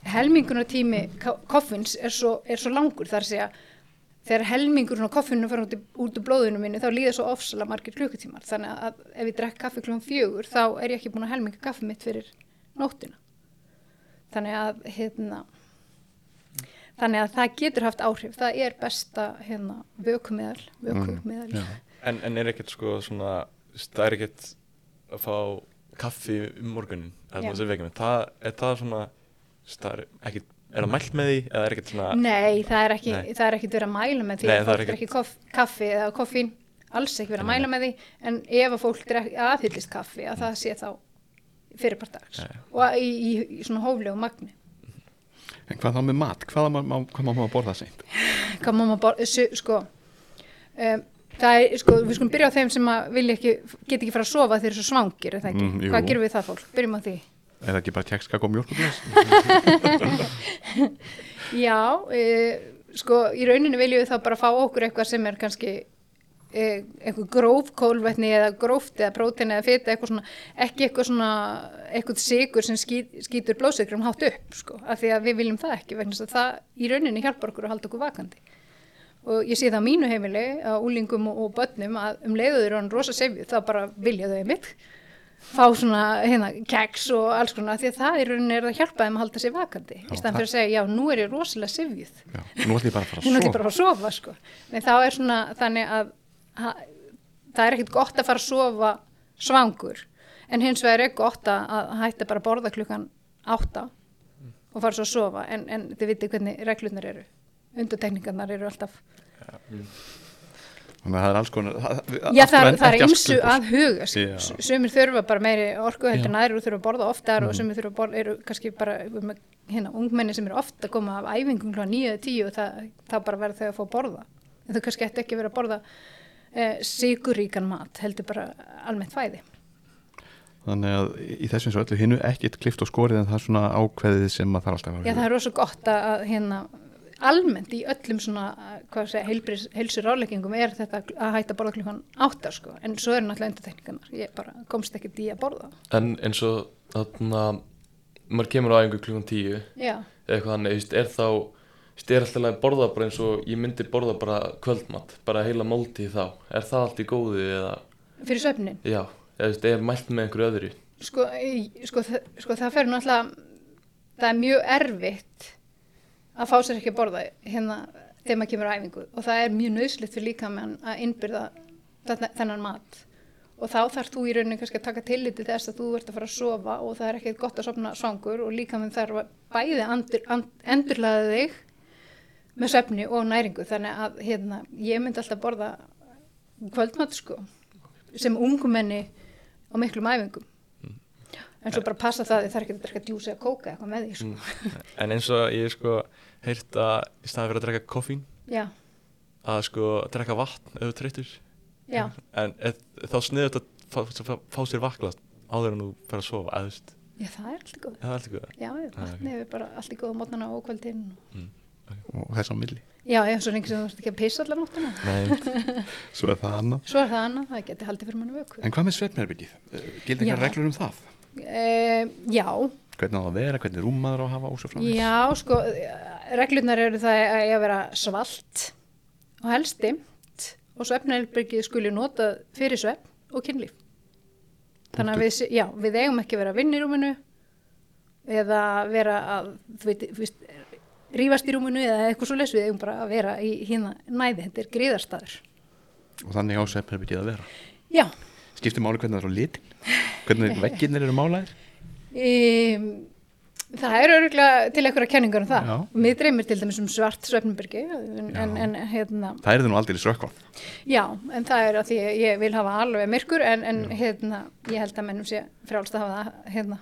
helmingunar tími koffins er svo, er svo langur. Þar að segja þegar helmingurinn á koffinu fara út, út úr blóðinu mínu þá líða svo ofsalega margir klukkutímar. Þannig að ef ég drekk kaffi klukkan fjögur þá er ég ekki búin að helminga kaffi mitt fyrir nóttina. Þannig að hérna þannig að það getur haft áhrif. Það er besta hérna vökumiðal vökumiðal. Já. En, en er ekkert sko svona, það er ekkert að fá kaffi um morgunin, það, er það svona, það er ekkert, er það mælt með því, eða er ekkert svona, Nei, það er ekki, Nei. það er ekkit verið að mæla með því Nei, að það er fólk er ekki koff, kaffi eða koffín, alls ekki verið að mæla með því, en ef að fólk drek, aðhyllist kaffi, að það sé þá fyrirpart dags Nei. og í, í, í svona hóflegu magni. En hvað þá með mat, hvað má, maður borða seint? Hvað má maður su- sko, um, það er, sko, við skulum byrja á þeim sem að vilja ekki, get ekki fara að sofa þeir eru svo svangir, er það ekki? Mm. Hvað gerum við það fólk? Byrjum á því. Það ekki bara tjekskak og mjölkuglas? Já, e, sko, í rauninni viljum við þá bara fá okkur eitthvað sem er kannski e, eitthvað gróf kólvetni eða gróft eða prótein eða fita, eitthvað svona, ekki eitthvað svona, eitthvað sigur sem skýt, skýtur blóðsykrum hátt upp, sko, af því að við viljum það ekki, vegna að það í rauninni hjálpar okkur að halda okkur vakandi. Og ég sé það á mínu heimili, á úlingum og, og börnum, að um leiðuður og hann rosa sefju, þá bara vilja þau einmitt fá svona hérna keks og alls konar því að það í rauninni er að hjálpa þeim að halda sér vakandi. Í staðan fyrir að segja já nú er ég rosalega sifjuð Já, nú ætlum ég bara að fara hún er að ekki bara að fara að sofa sko. Nei, þá er svona þannig að ha, það er ekkit gott að fara að sofa svangur. En hins vegar er gott að, að hætta bara að borða klukkan átta og fara svo að sofa. En, en þið vitið hvernig reglurnar eru. Undartekningarnar eru alltaf Þannig að það er alls konar það- Já, það, en það er ymsu að huga Já. S- Sumir þurfa bara meiri orku heldur en aðrir og þurfa að borða oftar Mm. og sumir þurfa að borða, eru kannski bara með, hérna, ungmenni sem eru ofta að koma af æfingum klá 9-10 og það, þá bara verða þau að fá að borða. En þau kannski ættu ekki vera að borða eh, siguríkan mat heldur bara almennt fæði. Þannig að í þessum svo öllu hinnu ekkit klift og skorið en það er svona ákveðið sem að það er alltaf að Já, það er rosa gott að hérna, almennt í öllum svona, heilsur ráleggingum er þetta að hætta að borða klukkan átta, sko, en svo eru náttúrulega undartekningarnar, ég bara komst ekki í að borða. En eins og þarna maður kemur á æfingu klukkan tíu eða eitthvað þannig, er þá er alltaf að borða bara eins og ég myndi borða bara kvöldmatt, bara heila máltíð þá. Er það allt í góðu eða? Fyrir söfnin. já, eða er mælt með einhverju öðru? Sko, sko, sko það fer náttúrulega, það er mjög erfitt að fá sér ekki að borða hérna þegar maður kemur á æfingu. Og það er mjög nöðslitt fyrir líka að innbyrða þennan mat. Og þá þarf þú í rauninni kannski að taka tilliti þess að þú ert að fara að sofa og það er ekkert gott að sofna svangur og líka með þarf að bæði andur, and, endurlaða þig með svefni og næringu. Þannig að hérna, ég myndi alltaf borða kvöldmat sko sem ungumenni á miklum æfingum en svo bara passa það að það er ekki að drekka djúsi eða kóka eitthvað með því sko. en eins og ég sko heyrt að í staði fyrir að drekka koffín, já, að sko drekka vatn ef þú treytur, já, en eð, þá sniður þetta fá, fá, fá sér vakla áður en þú fer að sofa veist, Já, það er alltaf góð. það er alltaf góð Já, Ah, vatni er bara alltaf góð á mótnana og kvöldin. og þess á milli Já, ef svo lengi sem þú ert ekki að pissa allar nóttuna. Nei, svo er það annað Svo er það annað, það geti haldið fyrir manni vöku. en hvað með svefnherbyggið? gildi eitthvað reglur um það? E, já, hvernig á það að vera, hvernig rúmaður á að hafa og svo framvegis? já, sko, reglurnar eru það að eiga að vera svalt og helst dimmt og svefnherbergið skuli nota fyrir svefn og kynlíf. Þannig að við, já, við eigum ekki að vera að vinna í rúminu eða vera að, veit, þú veist, rífast í rúminu eða eitthvað svo les við eigum bara að vera í hérna næði, þetta er gríðarstaður. og þannig á svefnherbyggið að vera? Já, skiptir máli hvernig það er á litin hvernig vegginnir eru málaðir Um, það er öruglega til einhverja kenningar um það. Já. Mér dreymir til dæmis um svart svefnbyrgi en, en, hérna, það er það nú aldrei strökkva já, en það er að því að ég vil hafa alveg myrkur en, en hérna, ég held að mennum sé frjálst að hafa það hérna.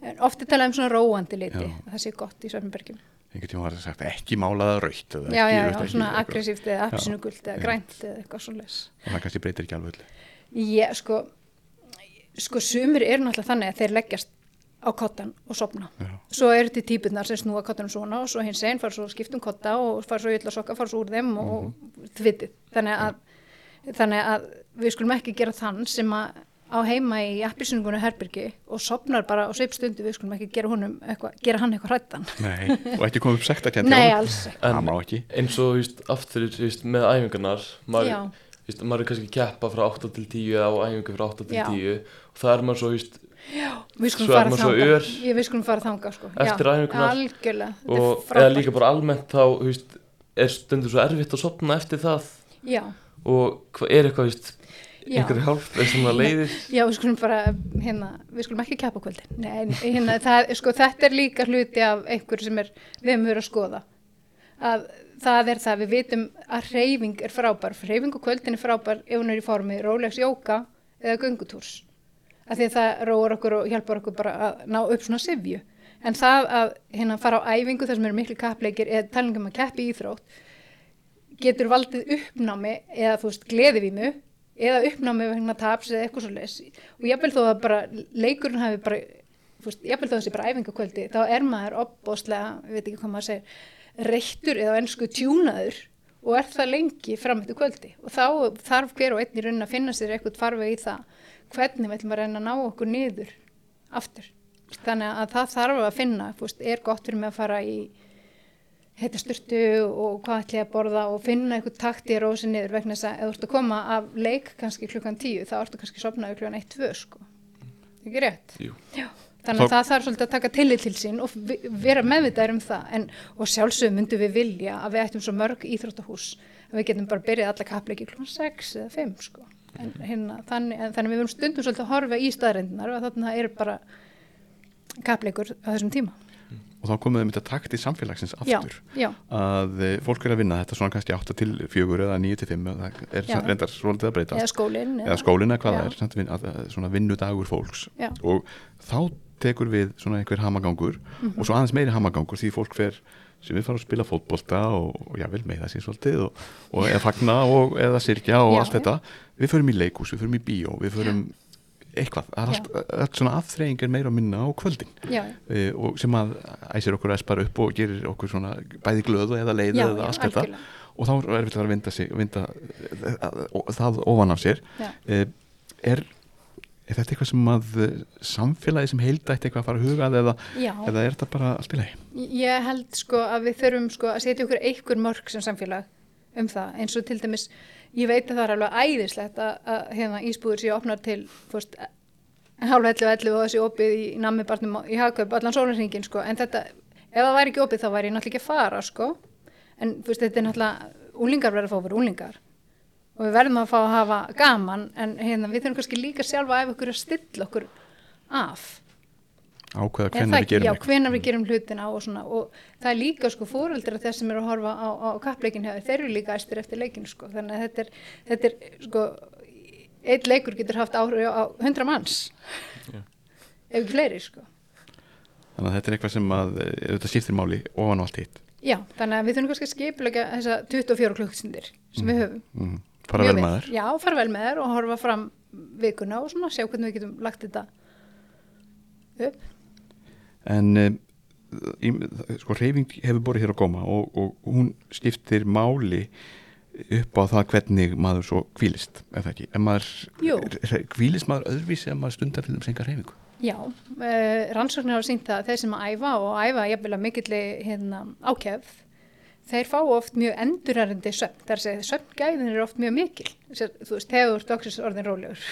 En oft er talað um svona róandi liti, það sé gott í svefnbyrgjum. einhvern tíma var það sagt ekki málaða raukt Já, já, já, svona aggressíft eða apsinugult eða grænt eða eitthvað svo les. og það kannski breytir ekki alveg Ég, sko, sko, sumir eru náttúrulega þannig að þeir leggjast á kottan og sopna. Já. Svo eru til típunar sem snúa kottanum svona og svo hins einn fara svo að skipta um kotta og fara svo í illa sokka, fara svo úr þeim og Mhm. mm þvitið. Þannig að, þannig að við skulum ekki gera þann sem að á heima í appisungunum herbyrgi og sopnar bara á sveipstundu, við skulum ekki gera, honum eitthva, gera hann eitthvað hrættan. Nei, og ekki komið upp sektarkend Nei, alls ekki. En má ekki eins og, þú veist, aftur, þú veist, með æfingarnar maður, veist, maður er kannski að keppa frá 8 til 10 eða á æfingu frá 8 til Já. 10 og það er maður svo, veist, Við skulum fara þanga. Ég, við skulum fara þanga, sko. eftir Já, er og eða líka bara almennt þá, veist, er stundur svo erfitt að sopna eftir það Já, og hva, er eitthvað, veist, já. einhver hjálp er svona leiðir Já, við skulum bara, hérna, við skulum ekki keppa á kvöldin. Nei, hérna, það, sko, þetta er líka hluti af einhverju sem er, við höfum verið að skoða. Að það er það, við vitum að reyfing er frábær. Reyfing á kvöldin er frábær ef hún er í formi rólegs jóka eða göngutúrs. Af því að það róar okkur og hjálpar okkur bara að ná upp svona sifju. En það að hérna, fara á æfingu þar sem eru miklu kappleikir eða talningum að keppi í íþrótt getur valdið uppnámi eða þú veist gleðivímu eða uppnámi vegna taps eða eitthvað svo les og jafnvel þó að bara leikurinn hafi bara, þú veist, jafnvel þó að þessi bara æfingakvöldi, þá er maður opbóðslega, ég veit ekki hvað maður segir reyktur eða ennsku tjúnaður og er það lengi fram eftir kvöldi og þá þarf hver og einn í raunin að finna sér eitthvað farveg í það hvernig við ætlum að reyna að ná okkur niður aftur þannig að það þarf að finna, veist, er gott fyrir mig að fara í heita styrtu og hvað ætlum ég að borða og finna eitthvað takt í rósi niður vegna þess að ef þú ert að koma af leik kannski klukkan tíu þá ertu kannski sopnaði klukkan eitt, tvö sko. Ekki rétt? Jú. Já. Þannig að það þarf svolítið að taka tillit til sín og vera meðvitaður um það en, og sjálfsögum myndum við vilja að við ættum svo mörg íþróttahús að við getum bara byrjað alla kappleiki klukkan 6 eða 5 sko. en, hérna, þannig, en, þannig við verum stundum svolítið að horfa í staðarindunar og þannig að það er bara kappleikur á þessum tíma. og þá komum við með þetta takt í samfélagsins Já, aftur já, að eh, fólk er að vinna þetta svona kannski 8 til 4 eða 9 til 5 það er Já. reyndar svolítið að breyta eða skólinn eða skólinn eða hvað Já. það er svona vinnudagur fólks Já. og þá tekur við svona einhver hamagangur Mhm. og svo aðeins meiri hamagangur því fólk fer sem við fara að spila fótbolta og, og jável með það sér svolítið og, og eða fagna og eða sirkja og Já, allt þetta. Við förum í leikús, við förum í bíó, við förum eitthvað, það er allt, allt svona aðþreying er meira að minna á kvöldin. Já, e, og sem að æsir okkur espar upp og gerir okkur svona bæði glöðu eða leiðu já, eða já, allt þetta. og þá er við að vinda, sig, vinda eh, það ofan af sér. Já. e, er, er þetta eitthvað sem að eh, samfélagi sem heildætt eitthvað að fara að huga að eða, eða er þetta bara spila í Ég held sko að við þurfum sko að setja okkur einhver mörg sem samfélag um það. Eins og til dæmis ég veit að það er alveg æðislegt að, að hérna ísbúður séu opnar til fúst, hálfa 11 og þessi opið í nammibarnum í hagkaup allan sólarhringin sko. En þetta ef það væri ekki opið þá væri ég náttúrulega ekki að fara sko. En fúst, þetta er náttúrulega úlingar verður að fá að vera úlingar og við verðum að fá að hafa gaman en hérna, við þurfum kannski líka sjálfa ef okkur að stilla okkur af ákveða hvernig það við gerum Já, hvenar við gerum hlutina og svona og það er líka sko fóreldra þess sem eru að horfa á, á kappleikin hefur, þeir eru líka æstir eftir leikin sko, þannig að þetta er, þetta er sko, eitt leikur getur haft áhrif á hundra manns Já. ef ekki fleiri sko. þannig að þetta er eitthvað sem að eh, þetta skiptir máli ofan á allt hitt Já, þannig að við þurfum kannski að skipulega þessa 24 klukkstundir sem við höfum. mm. Fara vel með þær Já, fara vel með þær og horfa fram vikuna og svona sjá hvernig við getum lagt þetta upp en um, sko reyfing hefur borið hér á góma og, og hún skiptir máli upp á það hvernig maður svo kvílist, er það ekki? En maður, kvílist maður öðruvísi ef maður stundar til þeim senga reyfingu? Já, uh, rannsóknir hafa sínt það að þeir sem að æfa og æfa jafnvel að mikilli hérna, ákjæfð þeir fá oft mjög endurærandi söfn, þar segja söfngæðin er oft mjög mikil, þú veist, þegar doksis orðin rólegur,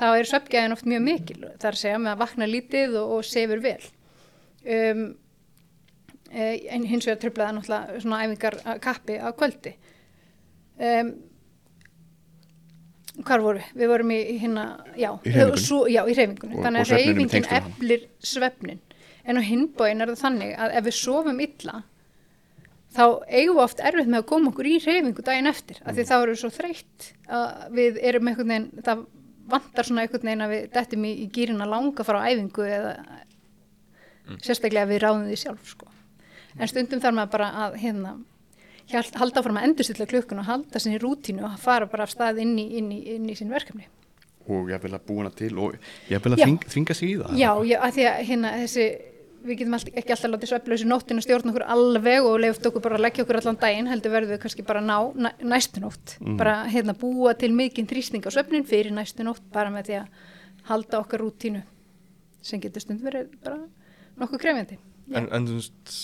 þá er söfngæðin oft mjög mikil, þar segja með að vakna lítið og, og sefur vel. Um, e, en hins vegar tröflaða náttúrulega svona æfingar að kappi á kvöldi. Um, hvar voru? Við? Við vorum í hérna, já, Í Og- þannig að hana. eflir svefnin. En á hinbóin er það þannig að ef við sofum illa þá eigum við oft erfitt með að koma okkur í hreyfingu daginn eftir, af Mm. því þá erum við svo þreytt að við erum einhvern veginn það vantar svona einhvern veginn að við dettum í, í gýrin að langa fara á æfingu eða sérstaklega að við ráðum því sjálf sko. en stundum þarf maður bara að hérna, halda áfram að endurstilla klukkun og halda sinni rútínu og fara bara af stað inn í, inn í, inn í sín verkefni. Og ég vil að búina til og ég vil að þvinga sig í það Já, já, að því að hérna þessi við getum ekki alltaf látið svefnlausi nóttin að stjórna okkur alveg og leift okkur bara að leggja okkur allan daginn, heldur verðum við kannski bara að ná næ, næstu nótt, bara hérna búa til mikinn þrýsting á svefnin fyrir næstu nótt bara með því að halda okkar rútínu sem getur stund verið bara nokkuð krefjandi. En, en þú veist,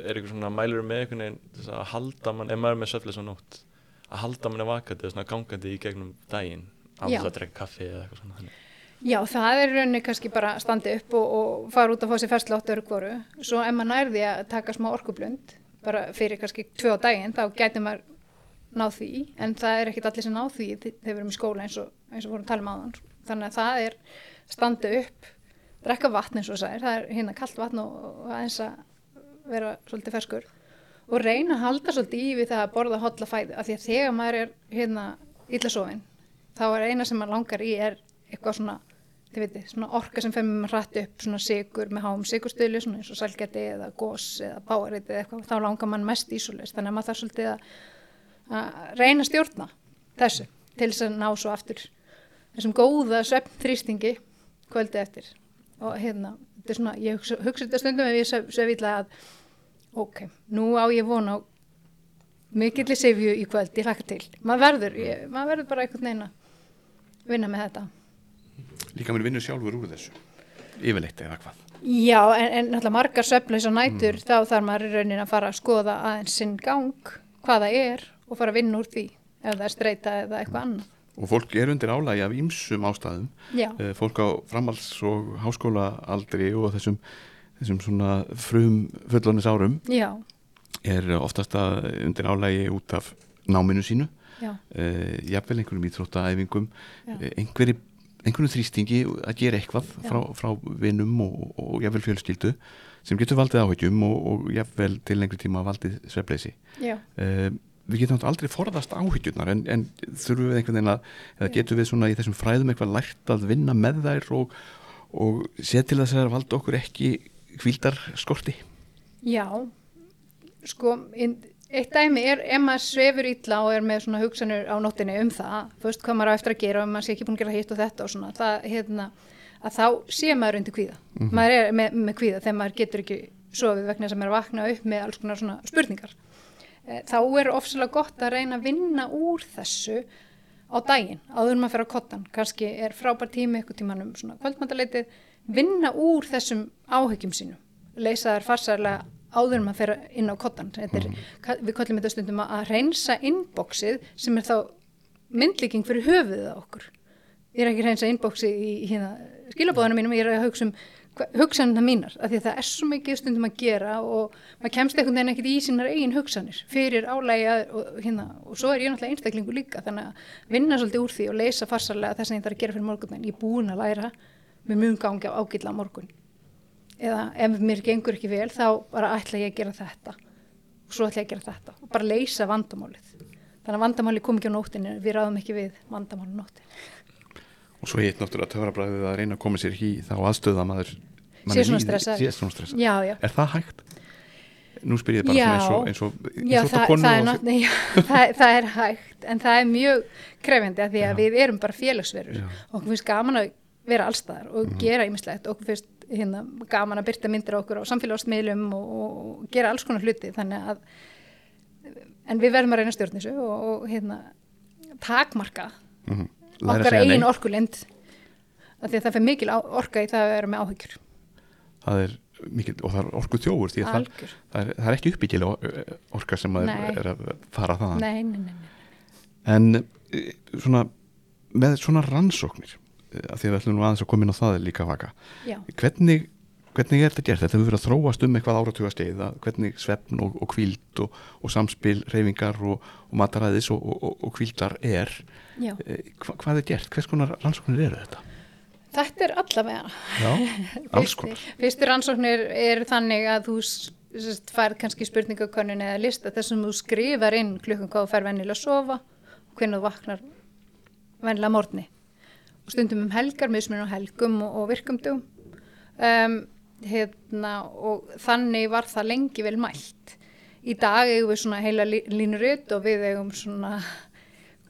er eitthvað svona mælur með einhvern veginn að halda mann, ef maður er með sveflis á nótt að halda mann er vakandi eða svona gangandi í gegnum daginn Já. þess að drekka kaffi eða eitthvað svona. Já, það er rauninni kannski bara að standa upp og, og fara út að fá sér öru kvoru. Svo ef maður nærði að taka smá orkublund, bara fyrir kannski tvö á daginn, þá gæti maður náð því, en það er ekkit allir sem náð því þe- þegar við erum í skóla eins og, eins og vorum að tala um. Þannig að það er standa upp, drekka vatn eins og það er, það er hérna kallt vatn og, aðeins að vera svolítið ferskur og reyna að halda svolítið í við það að borða hotla fæðu, af því að þegar maður er hérna illa sofin, þá er eina sem maður langar í er eitthvað svona þið veitir, svona orka sem fer með hratt upp svona sigur með háum sigurstölu svona eins og salgæti eða gós eða báariti eða eitthvað, þá langar mann mest í svo þannig að maður þarf svolítið að, að reyna stjórna þessu til þess að ná svo aftur þessum góða svefn þrýstingi kvöldi eftir. Og hérna, þetta er svona, ég hugsa, hugsa þetta stundum ef ég svef illa að ok, nú á ég vona á mikilli sifju í kvöld, ég hlakka til. Maður verður, ég, maður verður bara einhvern veginn að vinna með þetta líka mér vinnur sjálfur úr þessu. Yfirleitt eða hvað? Já, en, en náttúrulega margar söfnlaus og nætur þá þarf maður í raunin að fara að skoða aðeins sinn gang, hvað það er og fara að vinna úr því ef það er streyta eða eitthvað annað. og fólk er undir álægi af ýmsum ástæðum. Já, Eh, fólk á framhalds og háskólaaldri og þessum, þessum svona frum fullónis árum já, er oftast að undir álægi út af náminu sínu. Uh, jafnvel einhverjum íþróttaæfingum. Já. uh, einhverjum, einhverjum þrýstingi að gera eitthvað Já. frá, frá vinnum og, og jafnvel fjölskyldu sem getur valdið áhyggjum og, og jafnvel til lengri tíma valdið svefleysi uh, við getum aldrei forðast áhyggjurnar en, en þurfum við einhvern veginn að eða getum við svona í þessum fræðum eitthvað lært að vinna með þær og, og sé til þess að valda okkur ekki kvíldar skorti Já, sko, inn, eitt dæmi er ef maður svefur illa og er með svona hugsanir á nóttinni um það, veist hvað maður á eftir að gera og maður sé ekki búin að gera hitt og þetta og svona, það, hérna, að þá sé maður undir kvíða. Maður er með, með kvíða þegar maður getur ekki sofið vegna að maður er að vakna upp með alls konar svona spurningar. Eh, Þá er ofsalega gott að reyna að vinna úr þessu á daginn, áður maður fyrir á kottan. Kannski er frábær tími ykkur tíman um svona kvöldmandaleitið, vinna úr þessum áhyggjum sínum, leysa þær farsarlega áður en maður fyrir inn á kottan. Er, ka- við kallum þetta stundum að- reynsa inboxið sem er þá myndlíking fyrir höfuðið á okkur. Ég er ekki að reynsa inboxið í hérna, skilabóðanum mínum, ég er að hugsa um hugsanina mínar, af því að það er svo mikið stundum að gera og maður kemst einhvern veginn ekkert í sínar eigin hugsanir fyrir álægi að, og, hérna, og svo er ég náttúrulega einstaklingu líka þannig að vinna svolítið úr því og leysa farsarlega þess að ég þarf að gera fyrir morgun ég er búin að læra með mjög gangi á ágilla morgun eða ef mér gengur ekki vel þá bara ætla ég að gera þetta. Og svo ætla ég að gera þetta. Og bara leysa vandamálið. Þannig að vandamáli kom ekki á nóttinni við ráðum ekki við vandamáli nóttinni. Og svo hitt náttúrulega töfrabræðið að reyna að koma sér í þá aðstöða maður Sé svona stressað. já, já. Er það hægt? Nú spyr ég bara svona eins og, eins og Já, það, er er hægt. En það er mjög krefjandi að því að Já. við erum bara félagsverur. Já. og okkur finnst gaman að vera allstaðar og gera ýmislegt. Og okkur finnst hérna, gaman að byrta myndir á okkur á samfélagsmiðlum og, og gera alls konar hluti þannig að en við verðum að reyna stjórn þessu og, og hérna, takmarka Mm -hmm. Okkar eigin orkulind af því að það fyrir mikil orka í það að vera með áhyggjur. Það er mikil, og það er orku þjófur því að það, það, er, það er ekki uppbyggilega orka sem að er, er að fara nei, nei, nei, nei. En eh, svona, með svona rannsóknir, af því að við ætlum nú aðeins að koma inn á það líka vaka, hvernig, hvernig er þetta gert? Þetta hefur verið að þróast um eitthvað áratuga að hvernig svefn og, og kvíld og, og samspil, reyfingar og, og mataræðis og, og, og kvíldar er. Eh, Hva, hvað er gert? Hvers konar rannsóknir eru þetta? þetta er allavega Já, alls konar. Fyrstu rannsóknir eru þannig að þú færð kannski spurningakonun eða lista þessum þú skrifar inn klukkan hvað þú fær vennilega að sofa hvernig þú vaknar vennilega morgni og stundum um helgar, mismun á helgum og, og virkumdum um, hérna, og þannig var það lengi vel mælt. Í dag eigum við svona heila lí- línurut og við eigum svona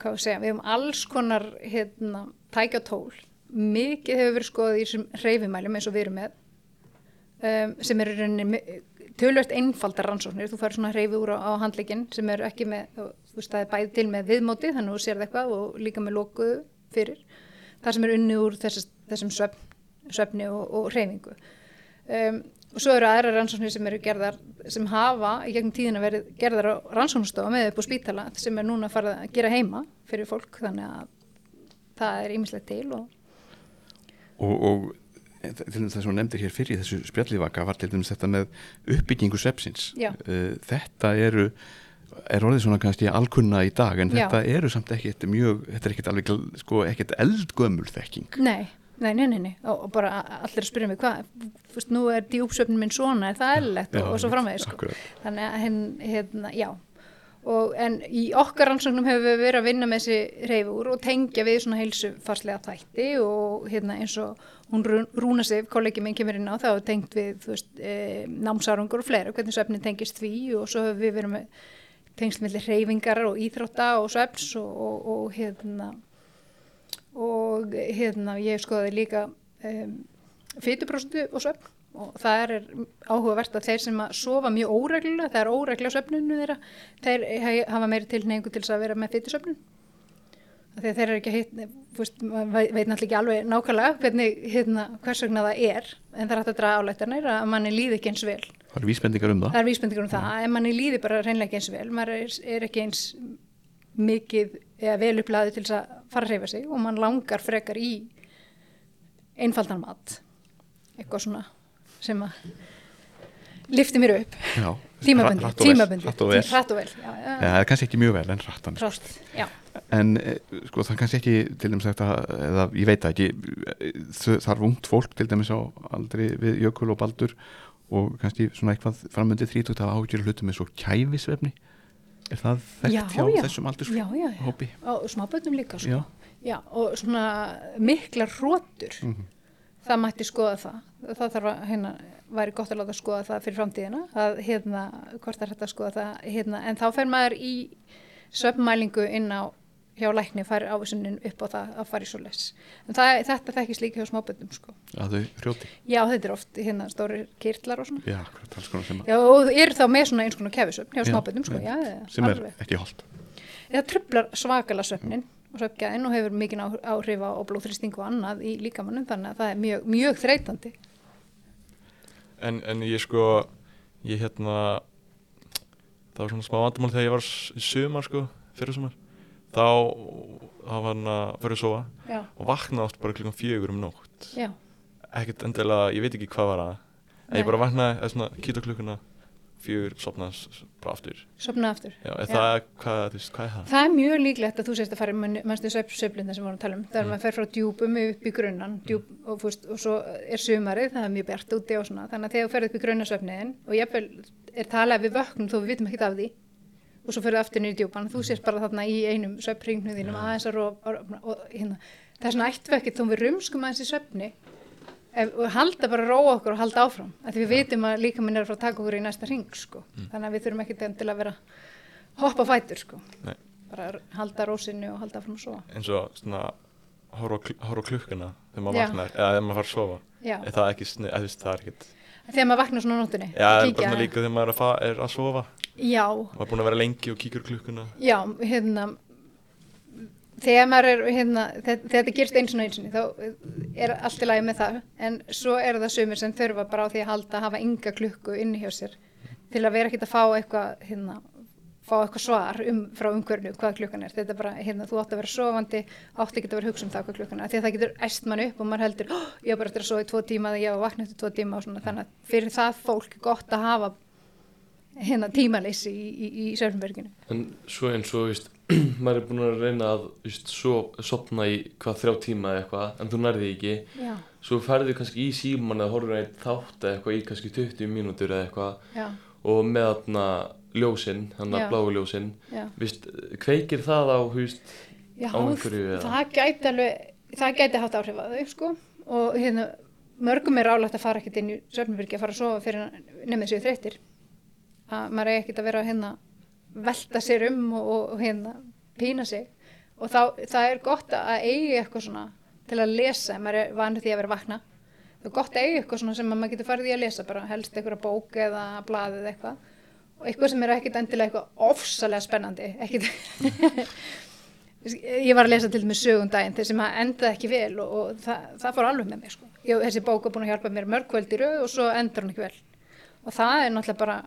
hvað við segja, við eigum alls konar hérna, tækja tól. Mikið hefur verið skoðað í þessum hreyfimælum eins og við erum með um, sem eru rauninni tölvert einfaldar rannsóknir, þú fær svona hreyfi úr á, á handleikin sem eru ekki með, þú veist það er bæði til með viðmóti þannig að þú sér það eitthvað og líka með lokuðu fyrir, það sem er unni úr þess, þessum svefn, svefni og, og hreyfingu um, og svo eru aðra rannsóknir sem eru gerðar sem hafa í gegnum tíðina verið gerðar á rannsóknstofa með upp á spítala sem er núna farið að gera heima fyrir fólk þannig að það er ímislegt til og og, og til dæmis það sem hún nefndir hér fyrir þessu spjallivaka var til dæmis þetta með uppbyggingu sepsins Já. þetta eru er orðið svona kannski alkunna í dag en Já. þetta eru samt ekkert mjög þetta er ekkert alveg sko ekkert eldgömmul þekking Nei, nei, nei, nei, nei. Og, og bara allir að spyrja mig hvað, veist, nú er djúpsöfnin minn svona, er það eðlilegt og, og svo framvegis, sko. akkurat. Þannig að henn, hérna, já. Og, en í okkar rannsóknum hefur við verið að vinna með þessi reyfur og tengja við svona heilsufarslega þætti og hérna eins og hún Rú- Rúna Sif, kollegi minn kemur inn á það og tengt við, veist, e, námsárangur og fleira, hvernig svefnin tengist því og svo hefur við verið með tengsl millir reyfingar og íþrótta og svefns og, og, og hérna og hérna ég skoði líka um, fytuprósentu og svefn. Og það er áhugavert að þeir sem að sofa mjög óreglulega, það er óregla á svefninu þeirra, þeir hafa meiri tilneingu til þess að vera með fytusvefnin þegar þeir eru ekki hitt veit náttúrulega ekki alveg nákvæmlega hvernig, hérna, hvers vegna það er en það er hægt að draga álættanir að manni líði ekki eins vel það eru vísbendingar um það. Það er vísbendingur um það, en manni líði bara reynlega eins vel, maður er, er ekki eins mikið eða vel upplæði til þess að fara að reyfa sig og mann langar frekar í einfaldan mat. Eitthvað svona sem að lifti mér upp. Já, tímabundi, hratt og vel, hratt og vel. já, já, Já, það er kannski ekki mjög vel en hrattan sko. hratt, já, en eh, sko það er kannski ekki til dæmis þetta, eða ég veit ekki eh, þarf ungt fólk til dæmis á aldrei við Jökul og Baldur og kannski svona eitthvað framöndið 30 að ágjör hlutum eins og kæfisvefni er það þekkt Já, hjá já. þessum aldurs já, já, já. og smáböndum líka sko. Já. Og svona miklar rótur Mhm. það mætti skoða það það þarf að, hérna, væri gott að láta skoða það fyrir framtíðina, að hérna hvort er hægt að skoða það, hérna en þá fer maður í söfnmælingu inn á hjá lækni fær ávísunin upp á það að fara í svo les en það, þetta þekkist líka hjá smáböndum sko. að þau hrjóti? já, þetta er oft hérna stórir kirtlar og svona Já, akkurat, alls konar sem, að- já, og eru þá með svona eins konar kefisöfn hjá Já, smáböndum sko. sem er alveg. ekki holdt það trublar svakala svefnin og svefgæðin og hefur mikið áhrif á blóðþrýsting og annað í líkamannum þannig að það er mjög, mjög þreytandi en, en ég sko ég hérna það var svona smá vandamál þegar ég var í sumar sko, fyrir sumar þá, var hann að fyrir að sofa já, og vaknaði oft bara klukkan fjögur um nótt. Ekkert endilega, ég veit ekki hvað var að. En ég bara vaknaði, eða svona, kýta klukkuna fjögur, sopnaði bara aftur. Sopna aftur. Já, það, hvað, þú veist, hvað er það? það er mjög líklegt að þú sést að fara mannstu söflinda sem við vorum að tala um? Það er maður fer frá djúpum upp í grunnan djúp, og, fúst, og svo er sumarið, það er mjög bjart úti og svona, þannig að þegar þú ferð upp í grunnasöfniðin og jafnvel er talað við vöknum þó við vitum ekkert af því og svo ferðu aftur niður í djúpan. Þú sést bara þarna í einum söfnringnu þínum aðeins að rof, og, og, hérna, það er svona ættvekkið þó við rumskum aðeins í söfni ef, og halda bara að róa okkur og halda áfram. Af því við vitum að líka minn er að fara að taka okkur í næsta ring sko. þannig að við þurfum ekki til að vera hoppa fætur sko. Bara halda rósinni og halda áfram að sofa. Eins og svona horfa á kl- horfa á klukkuna þegar maður vaknar eða þegar maður fara að sofa. Já, er það ekki það er ekkert þegar maður vaknar svona á nóttunni Já, bara líka þegar maður er að, er að sofa. Já, maður er búin að vera lengi og kíkur klukkuna. Já, hérna þegar maður er, hérna þegar þetta gerst eins og eins og þá er allt í lagi með það, en svo er það sumir sem þurfa bara á því að halda að hafa ynga klukku inni hjá sér til að vera ekkert að fá eitthvað, hérna fá eitthvað svar um, frá umhverfinu hvað klukkan er, þetta er bara, hérna, þú átt að vera sofandi átt ekki að vera að hugsa um það hvað klukkan er. Því að það getur æst mann upp og maður heldur oh, ég var bara eftir að sofa í tvo tíma eða ég var vakna eftir tvo tíma og svona, þannig að fyrir það fólk er gott að hafa hérna tímaleysi í, í, í Sörnberginu En svo eins og, veist, maður er búin að reyna að, veist, svo, sopna í hvað þrjá tíma eða eitthvað, en þú nærði ekki. Já, Svo ferðu kannski í síman eða horfur einn þátt eða eitthvað í kannski 20 mínútur eða eitthvað já, og með þarna ljósinn, hann að bláu ljósinn, já. Veist, kveikir það á, Já, Á einhverju eða? það gæti alveg, það gæti haft áhrif að þau sko. Og hérna mörgum er rálægt að fara ekkert inn í Sörnbergi að fara að sofa fyrir nefnir sér þreyttir. Að maður er ekkert að vera hérna velta sér um og, og hérna pína sig. Og þá, það er gott að eigi eitthvað svona til að lesa, maður er vanur því að vera vakna. Það er gott að eigi eitthvað svona sem að maður getur farið í að lesa bara helst einhverja bók eða blaðið eða eitthvað og eitthvað sem er ekkert endilega eitthvað ofsalega spennandi ég var að lesa til dæmis sögum daginn þeir sem að endaði ekki vel og, og það, það fór alveg með mig sko. ég, þessi bók er búin að hjálpa mér mörg kvöld í rauð og svo endur hún ekki vel. Og það er náttúrulega bara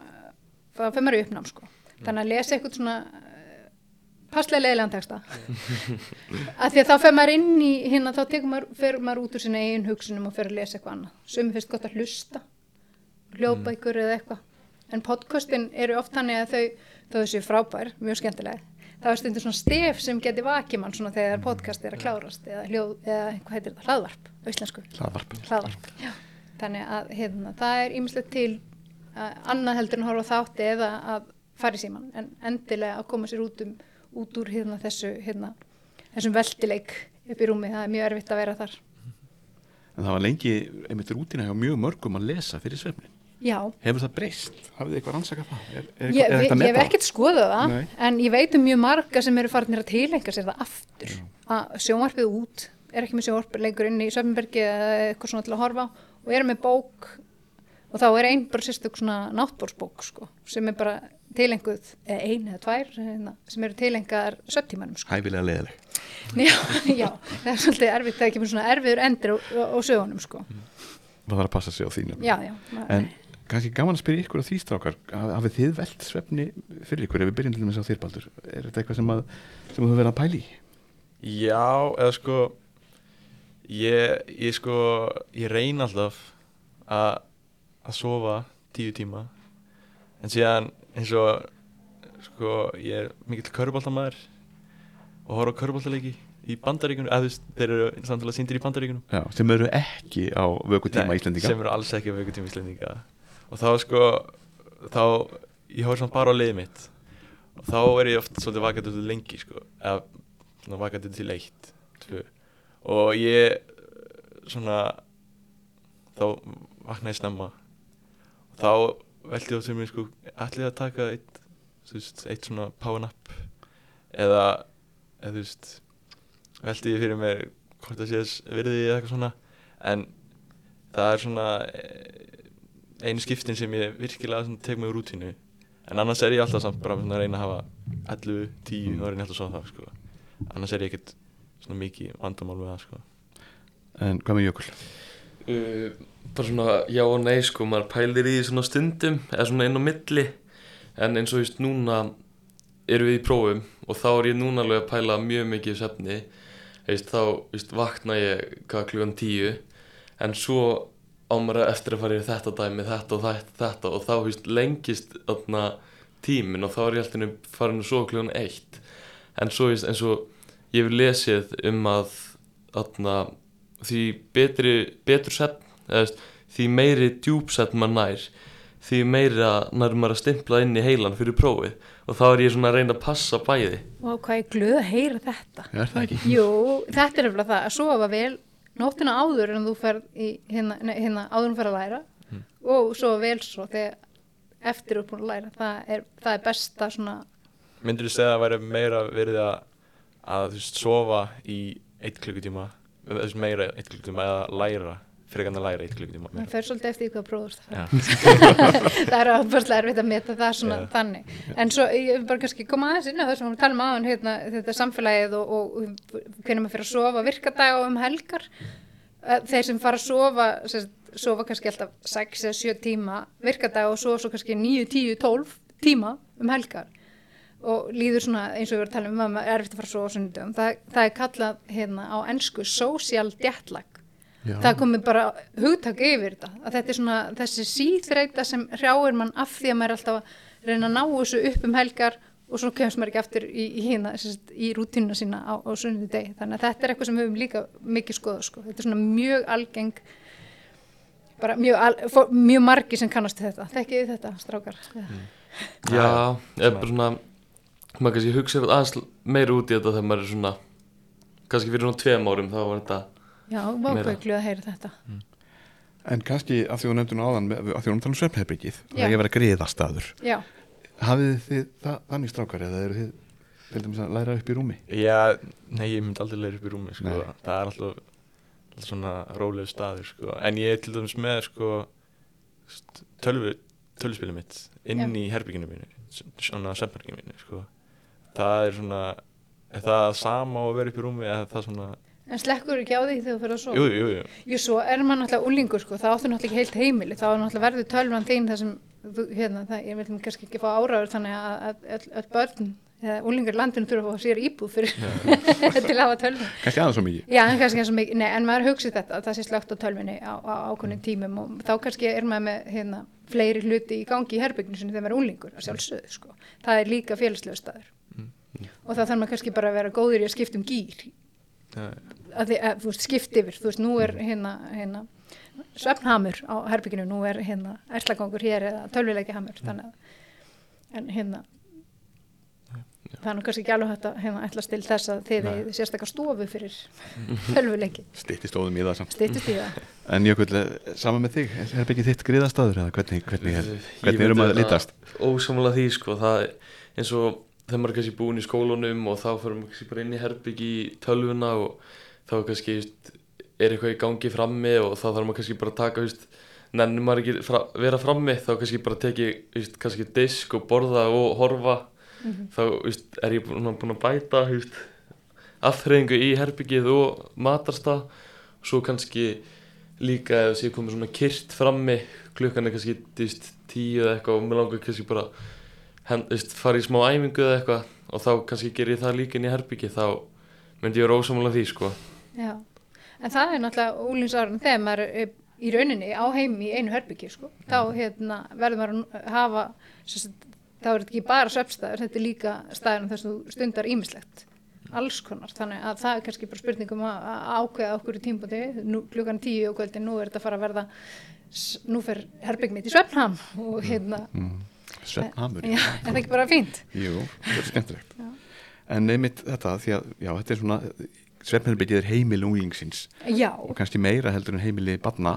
það fyrir maður í uppnám sko. þannig að lesa eitthvað svona eh, passlega leiðilegan texta. Að því að þá fer maður inn í hérna þá maður, fer maður út úr sinna eigin hugsunum og fer að lesa eitthvað annað. Sumi finnst gott að hlusta hljóðbækur eða eitthvað en podcastin eru oft þannig að þau þó þessu frábær, mjög skemmtilega það er stundum svona stef sem geti vakið mann svona þegar podcast er að klárast eða, hljóð, eða hvað heitir það, hlaðvarp á íslensku? Hlaðvarp hlaðvarp, þannig að hérna, það er ýmislegt til annað heldur en horfa þátti eða að fara í síman en endilega að koma sér út, um, út úr hérna, þessu hérna, þessum veldileik upp í rúmi, það er mjög erfitt að vera þar. En það var lengi einmitt rútina hjá mjög mörgum að lesa fyrir svefnin Já, hefur það breyst? hafið þið eitthvað rannsakað það? Er, er, ég, er ég, hef ekkert skoðað það Nei. en ég veit um mjög marga sem eru farinir að tilenga sér það aftur að sjónvarpið út er ekki með sjónvarpið lengur inn í Söfnbergi eða eitthvað svona til að horfa og er með bók og þá er einn bara sérstök svona náttbórsbók sko, sem er bara tilenguð eða ein eða tvær hérna, sem eru tilengaðar söptímanum sko. hæfilega leðileg já, já, það er svolítið erfitt það er ekki með svona erfiður endur á, á, á sögunum sko. maður þarf að passa sig á nefnilega. já, já, en kannski gaman að spyrja ykkur á því strákar. Haf- hafið þið velt svefni fyrir ykkur? Ef við byrjum til dæmis á þér Baldur er þetta eitthvað sem, að, sem þú verið að pæli í? Já, eða sko ég, ég sko ég reyna alltaf að að sofa tíu tíma. En síðan eins og sko ég er mikill köruboltamæður og horfa á köruboltaleiki í bandaríkunum, eða þeir eru samtalað síndir í bandaríkunum Já, sem eru ekki á vökutíma Nei, Íslendinga. sem eru alls ekki að veiku tíma Íslendinga og þá sko þá, ég horf samt bara á liðið mitt. Og þá er ég oft svolítið vakandi til lengi sko, eða svona vakandi til eitt, tvö. Og ég svona þá vakna ég snemma. Og þá veldi ég á til mér sko ætli að taka eitt, veist, eitt svona power nap? Eða, eða þú veist veldi ég fyrir mér hvort það sé þess virði eða eitthvað svona. En það er svona einu skiptin sem ég virkilega svona tek mig úr rútínu en annars er ég alltaf samt bara svona að reyna að hafa 11, 10, þá er ég alltaf svo það sko. annars er ég ekkert svona mikið vandamál með það sko. En hvað með Jökul? uh, bara svona já og nei sko, maður pælir í því svona stundum eða svona inn á milli en eins og veist núna erum við í prófum og þá er ég núna alveg að pæla mjög mikið veist, þá veist, vakna ég hvað klugan tíu en svo á maður eftir að fara í þetta dæmi þetta og þetta, þetta og þá veist, lengist þarna tímin og þá er ég alltaf farin svo klugan eitt. En svo veist, eins og ég hef lesið um að þarna því betri, betur veist, því meiri djúpsvefn maður nær því meira nær maður að stimpla inn í heilan fyrir prófið. Og þá er ég svona að reyna að passa bæði. Og hvað er glöð að heyra þetta. Er það ekki? Jú, þetta er eftir það að sofa vel nóttina áður en þú fer í hérna, nei, hérna áður en þú fer að læra. Og sofa vel svo þegar eftir þú er búin að læra. Það er, það er besta svona myndir þú segja að það væri meira verið að að þú veist sofa í eitt klukkutíma meira eitt klukkutíma eða læra en að læra eitt klukkutíma það fer svolítið eftir hvað prófust það er ábærslega erfitt að meta það svona Já. þannig. En svo ég vil bara kannski koma aðeins inn á þessum við talum aðan hérna, þetta samfélagið og, og hvernig maður fyrir að sofa virkadag um helgar. Þeir sem fara að sofa sagt, sofa kannski alltaf 6 eða 7 tíma virkadag og sofa svo kannski 9, 10, 12 tíma um helgar. Og líður svona eins og við erum að tala um að maður er erfitt að fara að sofa það, það er kallað hérna á ennsku social jetlag Já. það komið bara hugtak yfir þetta að þetta er svona þessi síþreita sem hrjáir mann af því að maður er alltaf að reyna að ná þessu upp um helgar og svo kemst maður ekki aftur í, í, hérna, í rútínuna sína á, á sunnuði deg þannig að þetta er eitthvað sem við höfum líka mikið skoða sko. þetta er svona mjög algeng bara mjög, al, fó- mjög margi sem kannast þetta. Þekkið þetta strákar? Já, eða bara svona maður kannski hugsa aðeins meira út í þetta þegar maður er svona kannski fyrir svona tveim árum þá var þetta já, vákveiklu að heyra þetta En kannski að því þú nefndur nú áðan, með- að því þú nefndur um svefnherbyggið, það er að vera griðastaður. já, Hafið þið það, þannig strákar eða eru þið dæmis að læra upp í rúmi? Já, nei, ég myndi aldrei leira upp í rúmi, sko, Nei. það er alltaf, alltaf svona rólegu staður, sko, en ég er til dæmis með, sko, tölvuspilið mitt inn Já. í herbygginu mínu, svona svefnherbygginu mínu, sko, það er svona, er það sama á að vera upp í rúmi, eða það svona, en slekkur ekki á því þegar þú fyrir að sofa? Jú, jú, jú, Jú, svo er maður náttúrulega úlingur sko, þá áttu náttúrulega ekki heilt heimili, þá er náttúrulega verður tölvan þín þar sem, hérna, það, ég vil kannski ekki fá áraður þannig að, að öll, börn eða úlingar í landinu þurfa að fá sér íbúð fyrir til að hafa tölvun. Kannski aðeins svo mikið. Já, en kannski eins og mikið, nei, en maður hugsið þetta, að það sé slögt á tölvunni á, á ákveðnum tímum og þá kannski er maður með, hérna, fleiri hluti í gangi í herbygginu sinni þegar maður er úlingur, að sjálfsögðu, sko. Það er líka félagslegu staður. Og þá þarf maður kannski bara að vera góður í að skipta um gýr já, að því að þú veist skipt yfir. Þú veist nú er hérna, hérna svefnhamur á herbygginu, nú er hérna erslagangur hér eða tölvileiki hamur þannig að en hérna það er nú kannski ekki alveg hægt að hérna ætlast til þess að þið eigið sérstakar stofu fyrir tölvileiki, Stýtti stóðum í það samt. styttist í það. En Jökull, eh, sama með þig, er ekki þitt griðastaður eða hvernig, hvernig, er, Ég hvernig erum að litast? Ósamlega því sko, það er eins og þegar maður er kannski búin í skólanum og þá fyrir maður kannski bara inn í herbyggi í tölvuna og þá kannski just, er eitthvað í gangi frammi og þá þarf maður kannski bara að taka just, nennir maður ekki fra, vera frammi þá kannski bara teki just, kannski disk og borða og horfa. Þá just, er ég búin, búin að bæta just, afþreyingu í herbyggið og matarstað. Og svo kannski líka ef sé komið svona kyrt frammi klukkan er kannski tíu eða eitthvað og mér langar kannski bara fara í smá æfingu eða eitthvað og þá kannski ger ég það líka inn í herbyggi þá myndi ég vera ósamála því sko Já, en það er náttúrulega úlinsárun þegar maður er í rauninni á heimi í einu herbyggi sko. þá hérna, verður maður að hafa sagt, þá er þetta ekki bara svefstæður, þetta er líka staðurinn þess að þú stundar ímislegt alls konar, þannig að það er kannski bara spurningum að ákveða okkur í nú, klukkan tíu og kvöldin, nú er þetta að fara að verða nú fer herbygg mitt í svefnham og hérna Mm. Svefnhamur. já, er það ekki bara fínt? Jú, það er skemmtilegt. En einmitt þetta, því að, já, þetta er svona, svefnherbyggið er heimil unglingsins. Já, og kannski meira heldur en heimili barna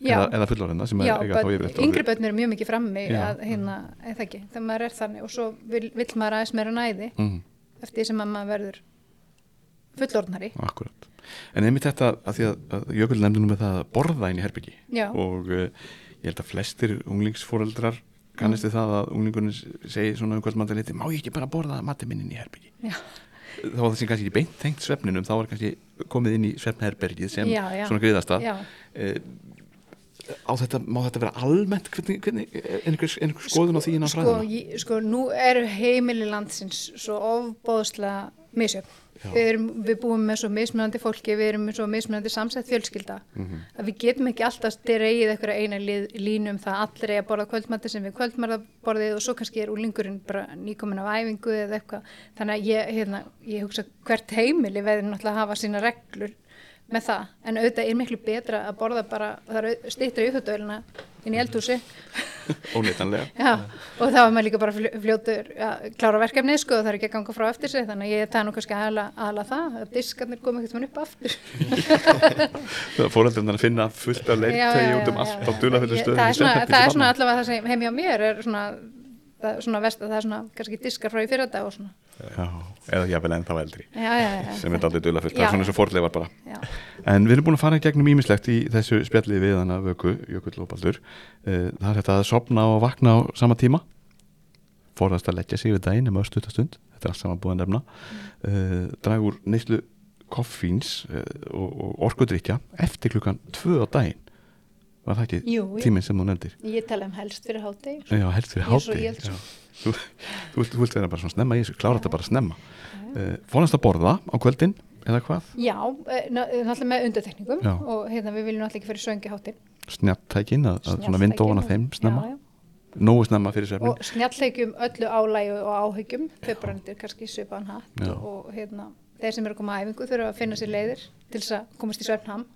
já. eða, eða fullorðina sem Já, er eiga þá börn- yfir þetta yngri börn eru mjög mikið frammi að hérna, eða ekki, þegar maður er þannig og svo vil, vill maður aðeins meira næði mm, eftir sem að maður verður fullorðnari. Akkurat. En einmitt þetta að því að, að Jökull nefndi nú með það að borða inn í herbyggi Já. og uh, ég held að flestir unglingsforeldrar kannist við það að unglingurinn segi svona um kvöldmandaliti má ég ekki bara borða matið minn inn í herbyggi Já. Þá var það sem kannski ekki beint tengt svefninum þá var kannski komið inn í svefnherbergið sem Já, já. svona griðasta Já, uh, á þetta, má þetta vera almennt hvernig, hvernig er einhver, einhver skoðun á því innan sko, fræðina? ég, sko nú eru heimili landsins svo ofbóðslega misjöfn. Við, erum, við búum með svo mismunandi fólki við erum með svo mismunandi samsett fjölskylda. Mhm. að við getum ekki alltaf dreigið eitthvað eina línu um það allir er að borða kvöldmati sem við kvöldmarðaborðið og svo kannski er úlingurinn bara nýkomin af æfingu eða eitthvað. Þannig að ég, hérna, ég hugsa hvert heimili veður náttúrulega að hafa sína reglur með það, en auðvitað er miklu betra að borða bara, stýttra í upptöðölina inn í eldhúsi Óneitanlega. Og þá er maður líka bara fljó- fljótur að klára verkefnið sko og það er ekki að ganga frá eftir sig þannig að ég er nú kannski aðala, aðala það að diskarnir koma ekkert mann upp aftur. Það fóröldarnar að finna fullt af leirtegi út um allt á dulaföldu stöðum það er svona, það er svona allavega það sem heim hjá mér er svona, það svona vest að það er svona kannski diskar frá í fyrra dag og svona Já, eða jáfnvel en þá eldri. Já, já, sem er aldrei dula fullt, það er svona eins og forleifar bara. En við erum búin að fara í gegnum ímislegt í þessu spjalli við hana vöku, Jökull og Baldur. Eh, Það er þetta að sopna og vakna á sama tíma. Forðast að leggja sig við daginn um östutastund Þetta er allt saman búin að nefna. Mm. Dragur neyslu koffíns uh, og, orkudrykja eftir klukkan tvö á daginn Var það ekki jú, tíminn sem þú nefndir? ég tala um helst fyrir hátegi Já, helst fyrir svo. Þú, þú, vilt, þú vilt vera bara svona snemma í þessu, klára þetta bara snemma. Uh, Fórnast að borða á kvöldin eða hvað? já, eh, ná- náttúrulega með undartekningum Já. og hérna við viljum náttúrulega ekki fyrir söngi háttin Snjattækin að, að svona vinda ofan að þeim snemma? já, já. Nógu snemma fyrir svefnin og snjallleikjum öllu álægu og áhyggjum. Þau brandir kannski svipaðan hatt og hérna, þeir sem eru að koma að æfingu þurfa að finna sér leiðir til þess að komast í svefnham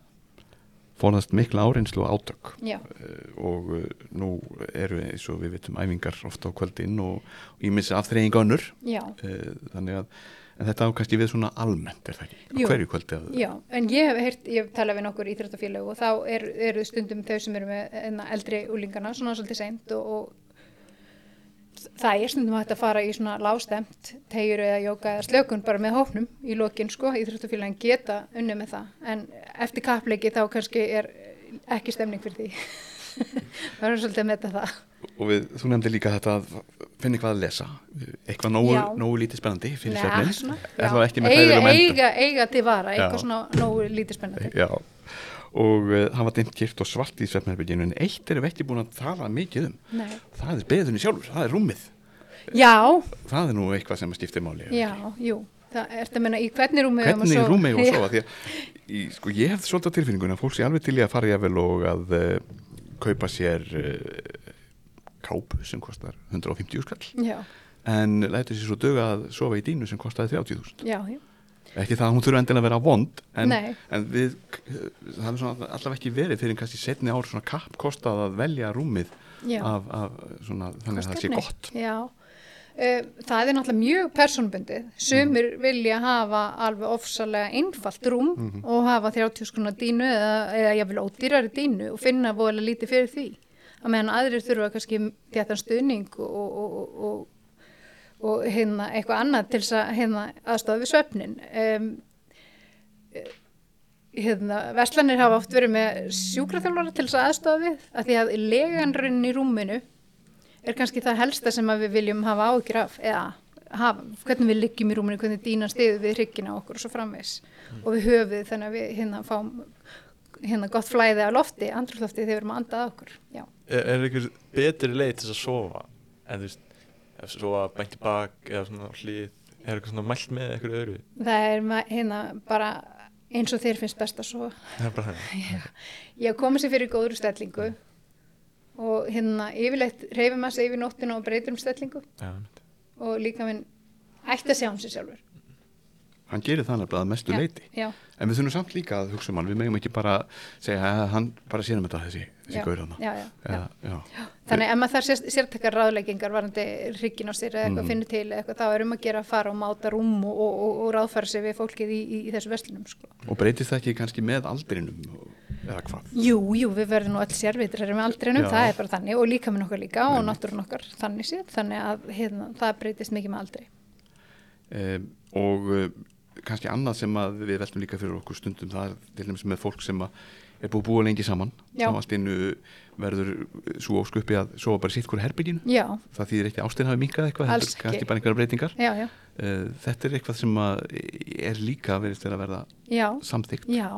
Fórnast mikla áreinslu og átök. Já, uh, og uh, nú eru eins og við vitum æfingar ofta á kvöldin og ímissi afþreying önnur. Uh, þannig að en þetta á kannski við svona almennt er það ekki, hverju kvöldi að já en ég hef heyrt, ég hef talað við nokkur íþróttafélag og þá eru er stundum þau sem eru með enna, eldri úlingana svona svolítið seint og, og það er stundum hægt að fara í svona lástemt tegjur eða jóka eða slökun bara með hópnum í lokin sko, íþróttafélagin geta unni með það. En eftir kappleiki þá kannski er ekki stemning fyrir því. Það er svolítið að metta það. Og við, þú nefndir líka þetta að finna eitthvað að lesa. Eitthvað nógu, nógu lítið spennandi fyrir með eiga, til vara, eitthvað svona nógu lítið spennandi. Já, og uh, hann var dimmt kyrkt og svart í svefnherbygginu en eitt erum við ekki búin að tala mikið um. Nei. það er beðunni sjálfur, það er rúmið. Já, það er nú eitthvað sem skiptir máli já, jú. Það ertu að menna í hvernig rúmi eigum að hvernig sofa? rúmið og Já. sofa? Því að í, sko, ég hef svolítið á tilfinningunni að fólk sé alveg til í að fara jáfnvel og að uh, kaupa sér uh, kápu sem kostar 150 skall. Já, en lætur sér svo döga að sofa í dínu sem kostaði 30.000 já, já, ekki það að hún þurfa endilega að vera vond en, en við það er svona allavega ekki verið fyrir kannski setni ár svona kapp kostað að velja rúmið af, af svona, þannig að það sé gott Já, uh, það er náttúrulega mjög personbundið. Sumir Mhm. vilja hafa alveg ofsalega einfalt rúm Mhm. og hafa 30 skona dínu eða, eða jáfnvel ódýrari dínu og finna voðalega lítið fyrir því. Að meðan aðrir þurfa kannski þéttan stuðning og, og, og, og, hérna eitthvað annað til þess að hérna aðstofa við svefnin. Um, hérna, verslanir hafa oft verið með sjúkraþjálfara til þess að aðstofa við að því að leganrinn í rúminu er kannski það helsta sem við viljum hafa áhyggjur af eða hafa, hvernig við liggjum í rúminu, hvernig dýna stiðu við hryggina okkur og svo framvegs og við höfuð þannig að við hérna fáum hérna gott flæði á lofti, andrúlofti þegar við erum að anda að okkur já, Er, er einhver betri leið til að sofa en þú veist, ef sofa bænt í bak eða svona á hlið, er eitthvað svona mælt með eitthvað öðru? það er hérna bara eins og þér finnst best að sofa. Það er bara þannig. ég að koma sér fyrir góður stellingu og hérna yfirleitt reyfum að sig yfir nóttina og breytir um stellingu. Já, og líka minn ætti að sjá um sig sjálfur hann gerir það nefnilega að mestu Já, leiti já, en við þurfum samt líka að hugsa um hann við megum ekki bara segja að hann bara sér um þetta þessi, þessi gaur já. Þannig ef maður þarf sér, sértakar ráðleggingar varandi hryggin á sér eða eitthvað Mhm. finnur til eitthvað þá er um að gera að fara og máta rúm og, og, og, og ráðfæra sig við fólkið í, í, í þessu verslunum sko. og breytist það ekki kannski með aldrinum eða hvað Jú, jú, við verðum nú öll sérvitrar með aldrinum, Já. það er bara þannig og líka með okkar líka og náttúrun okkar þannig séð, þannig að hérna, það breytist mikið með aldri. um, og kannski annað sem við veltum líka fyrir okkur stundum það er til dæmis með fólk sem er búið að búa lengi saman. Þá allt innu verður svo óskupi að sofa bara sitt hverju herbygginu það þýðir ekki ástin hafi minkað eitthvað heldur ekki. kannski bara einhverja breytingar. Já, já, uh, þetta er eitthvað sem er líka verið að verða já, samþygt já.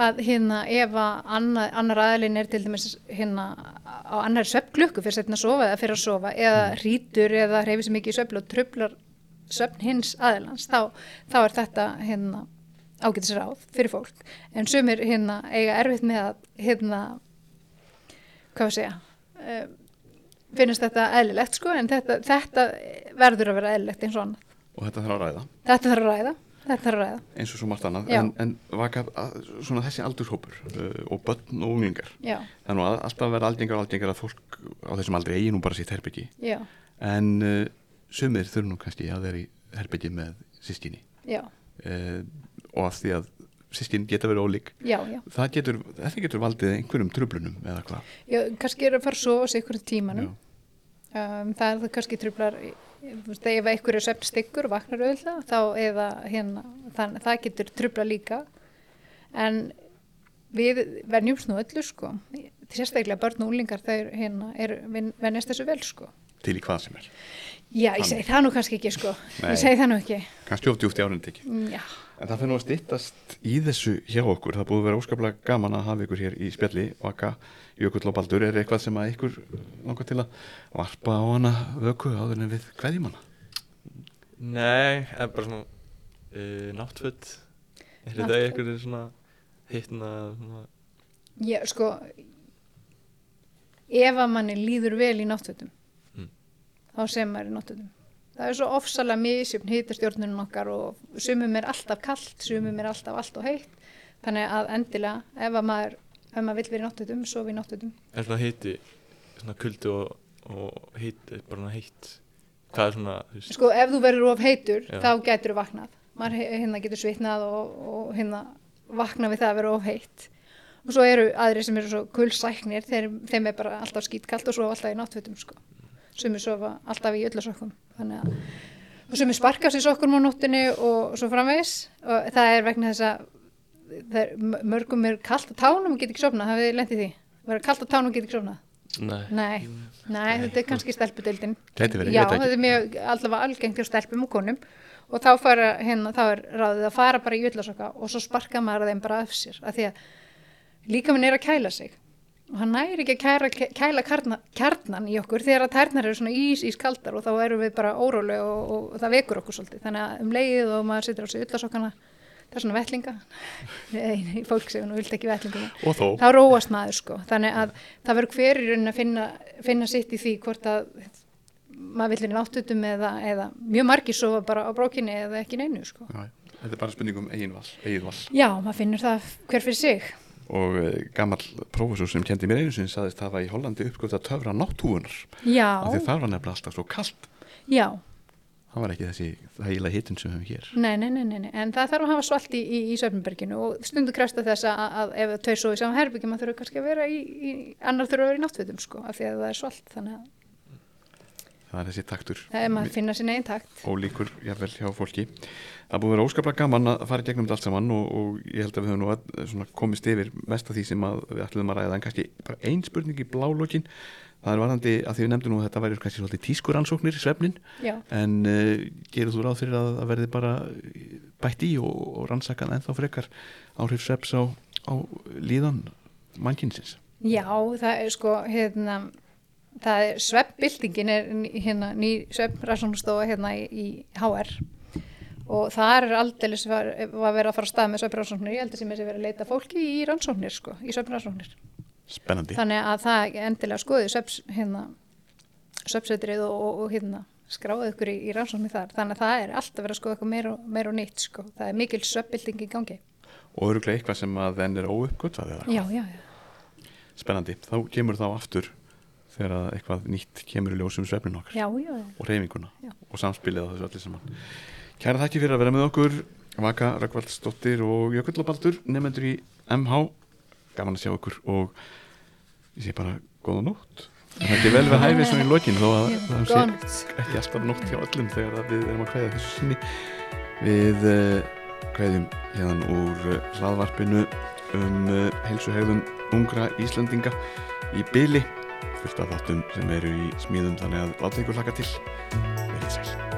Að hérna ef að annar, annar aðlinn er til dæmis hérna á annar svefnglukku fyrir að sofa eða fyrir að sofa eða rítur eða sér mikið í svefn og trublar svefn hins aðlans þá, þá er þetta hérna ágætis ráð fyrir fólk. En sumir hérna eiga erfitt með að hérna hvað að segja uh, finnst þetta eðlilegt sko en þetta, þetta verður að vera eðlilegt eins og annað. Og þetta þarf að ræða. Þetta þarf að ræða þetta þarf að ræða. Eins og svo margt annað. Já. en, en vaka svona þessi aldurshópur uh, og börn og unglingar. Nú að, alltaf að vera algengar og algengar að fólk á þessum aldrei eigi nú bara sitt herbyggi en uh, sumir þurfa nú kannski að vera í herbyggi með sískinni uh, og af því að sískin geta verið ólík já, já. það getur, getur valdið einhverjum tröflunum eða hvað? Já, kannski er að fara sofa sig ykkur Já. tímanum um, það er það kannski veist, ef einhver er svefn styggur og vaknar auðvitað, þá eða hérna, þannig, það getur trubla líka. En við venjumst nú öllu sko. Sérstaklega börn og úlingar þeir hérna er, venjast þessu vel sko. Til í hvað sem er Já, ég segi það nú kannski ekki sko. Nei. ég segi það nú ekki. Kannski of djúpt í árið ekki Mm, Já, en það fyrir nú að styttast í þessu hjá okkur. Það búið að vera óskaplega gaman að hafa ykkur hér í spjalli Vaka, Jökull og Baldur. Er eitthvað sem að ykkur langar til að varpa á hana vöku áður en við hverjum hana? Nei, það er bara svona uh, náttföt. Er þetta eitthvað svona hittna svona, ég sko ef að manni líður vel í náttfötum Mm. Þá sem maður í náttfötum það er svo ofsalega misjöfn hitastjórnunum okkar og sumum er alltaf kallt sumum er alltaf allt og heitt. Þannig að endilega ef að maður ef maður vill vera í náttfötum, sofa í náttfötum Er svona hitti Svona kuldi og, og hitt Bara heitt? Hvað er svona þú veist, sko ef þú verður of heitur Já. þá getur þú vaknað. Maður hérna getur svitnað og, og hérna vaknað við það að vera of heitt. Og svo eru aðri sem eru svo kulsæknir þeir, þeim er bara alltaf skýtkalt og sofa alltaf í náttfötum sko sem er sofa alltaf í öllasokkum þannig að og sem er sparkast í sokkum á nóttinni og svo framvegis. Og það er vegna þess að mörgum er kalt á tánum og getur ekki sofnað, hafið þið lendið því? Vera kalt á tánum og getur ekki sofnað? Nei, Nei, nei, þetta er kannski stelpudeildin. Verið, Já, þetta er mjög allavega algengt hjá stelpum og konum. Og þá, fara, hérna, þá er ráðið að fara bara í jötlasokka og svo sparka maður þeim bara af sér. Af því að líka minn er að kæla sig hann næri ekki að kæra, kæla kjarna, kjarnan í okkur þegar að tærnar eru svona ís, ís kaldar og þá erum við bara óróleg og, og, og það vekur okkur svolítið. Þannig að um leiðið og maður situr á sig jötlasokkana það er svona vettlinga. Nei, fólk sem nú vilt ekki vettlinga og þó. Þá róast maður sko. Þannig að það verður hver í raunin að finna, finna sitt í því hvort að maður vill vera náttutum eða, eða mjög margir sofa bara á brókinni eða ekki neinu sko. Já, þetta er bara spurning um eigin val, eigin val. já, maður finnur það hver fyrir sig og uh, gammal prófessor sem kendi mér einu sinni saðist hafa í Hollandi uppgöft að töfra náttúunar já, af því það var nefnilega alltaf svo kallt já, það var ekki þessi þægilega hitun sem við höfum hér. Nei, nei, nei, nei, nei. en það þarf að hafa svalt í, í, í Söfnberginu og stundu kresta þess að, að ef tveir svo í saman herbyggjum maður þurfa kannski að vera í, í annar þurfa að vera í náttfötum sko, af því að það er svalt þannig að það er þessi taktur. Það er maður að finna sinni einn takt. Ólíkur jáfnvel hjá fólki. Það búið að vera óskaplega gaman að fara í gegnum þetta allt saman og, og ég held að við höfum nú svona, komist yfir mest af því sem að við ætlum að ræða. En kannski bara ein spurning í blálókin það er varðandi að því við nefndum nú að þetta væri kannski svolítið tískuransóknir svefnin já, en uh, gerur þú ráð fyrir að það verði bara bætt í og, og rannsakað ennþá frekar áhrif svefs á, á líðan Já, það er það er hérna ný sveppransóknstofa hérna í, í HR og það er aldeilis var, var verið að fara að stað með sveppransóknir, ég held að sem er verið að leita fólki í rannsóknir sko, í sveppransóknir. spennandi. Þannig að það endilega skoði svepps, hérna, sveppsveitrið og, og, og hérna skráðu ykkur í, í rannsóknir þar. Þannig að það er alltaf verið að skoða eitthvað meira, og- meira og nýtt sko, það er mikil sveppbylting í gangi. og öruglega eitthvað sem að enn er óuppgötvað eða? Já, já, já, spennandi, þá kemur þá aftur þegar að eitthvað nýtt kemur í ljósum svefnin okkar já, já, já. og reyfinguna Já. og samspilið á þessu allir saman. Kæra þakki fyrir að vera með okkur Vaka Rökkvaldsdóttir og Jökull og Baldur nefnendur í MH gaman að sjá okkur og ég sé bara góða nótt. Það er ekki vel við hæfið svona í lokin þó að það sé ekki alltaf nótt hjá öllum þegar við erum að kveða þessu sinni. Við uh, kveðum hérna úr uh, hlaðvarpinu um uh, heilsuhegðun ungra Íslendinga í byli fullt af þáttum sem eru í smíðum þannig að láta ykkur hlaka til. Verið sæl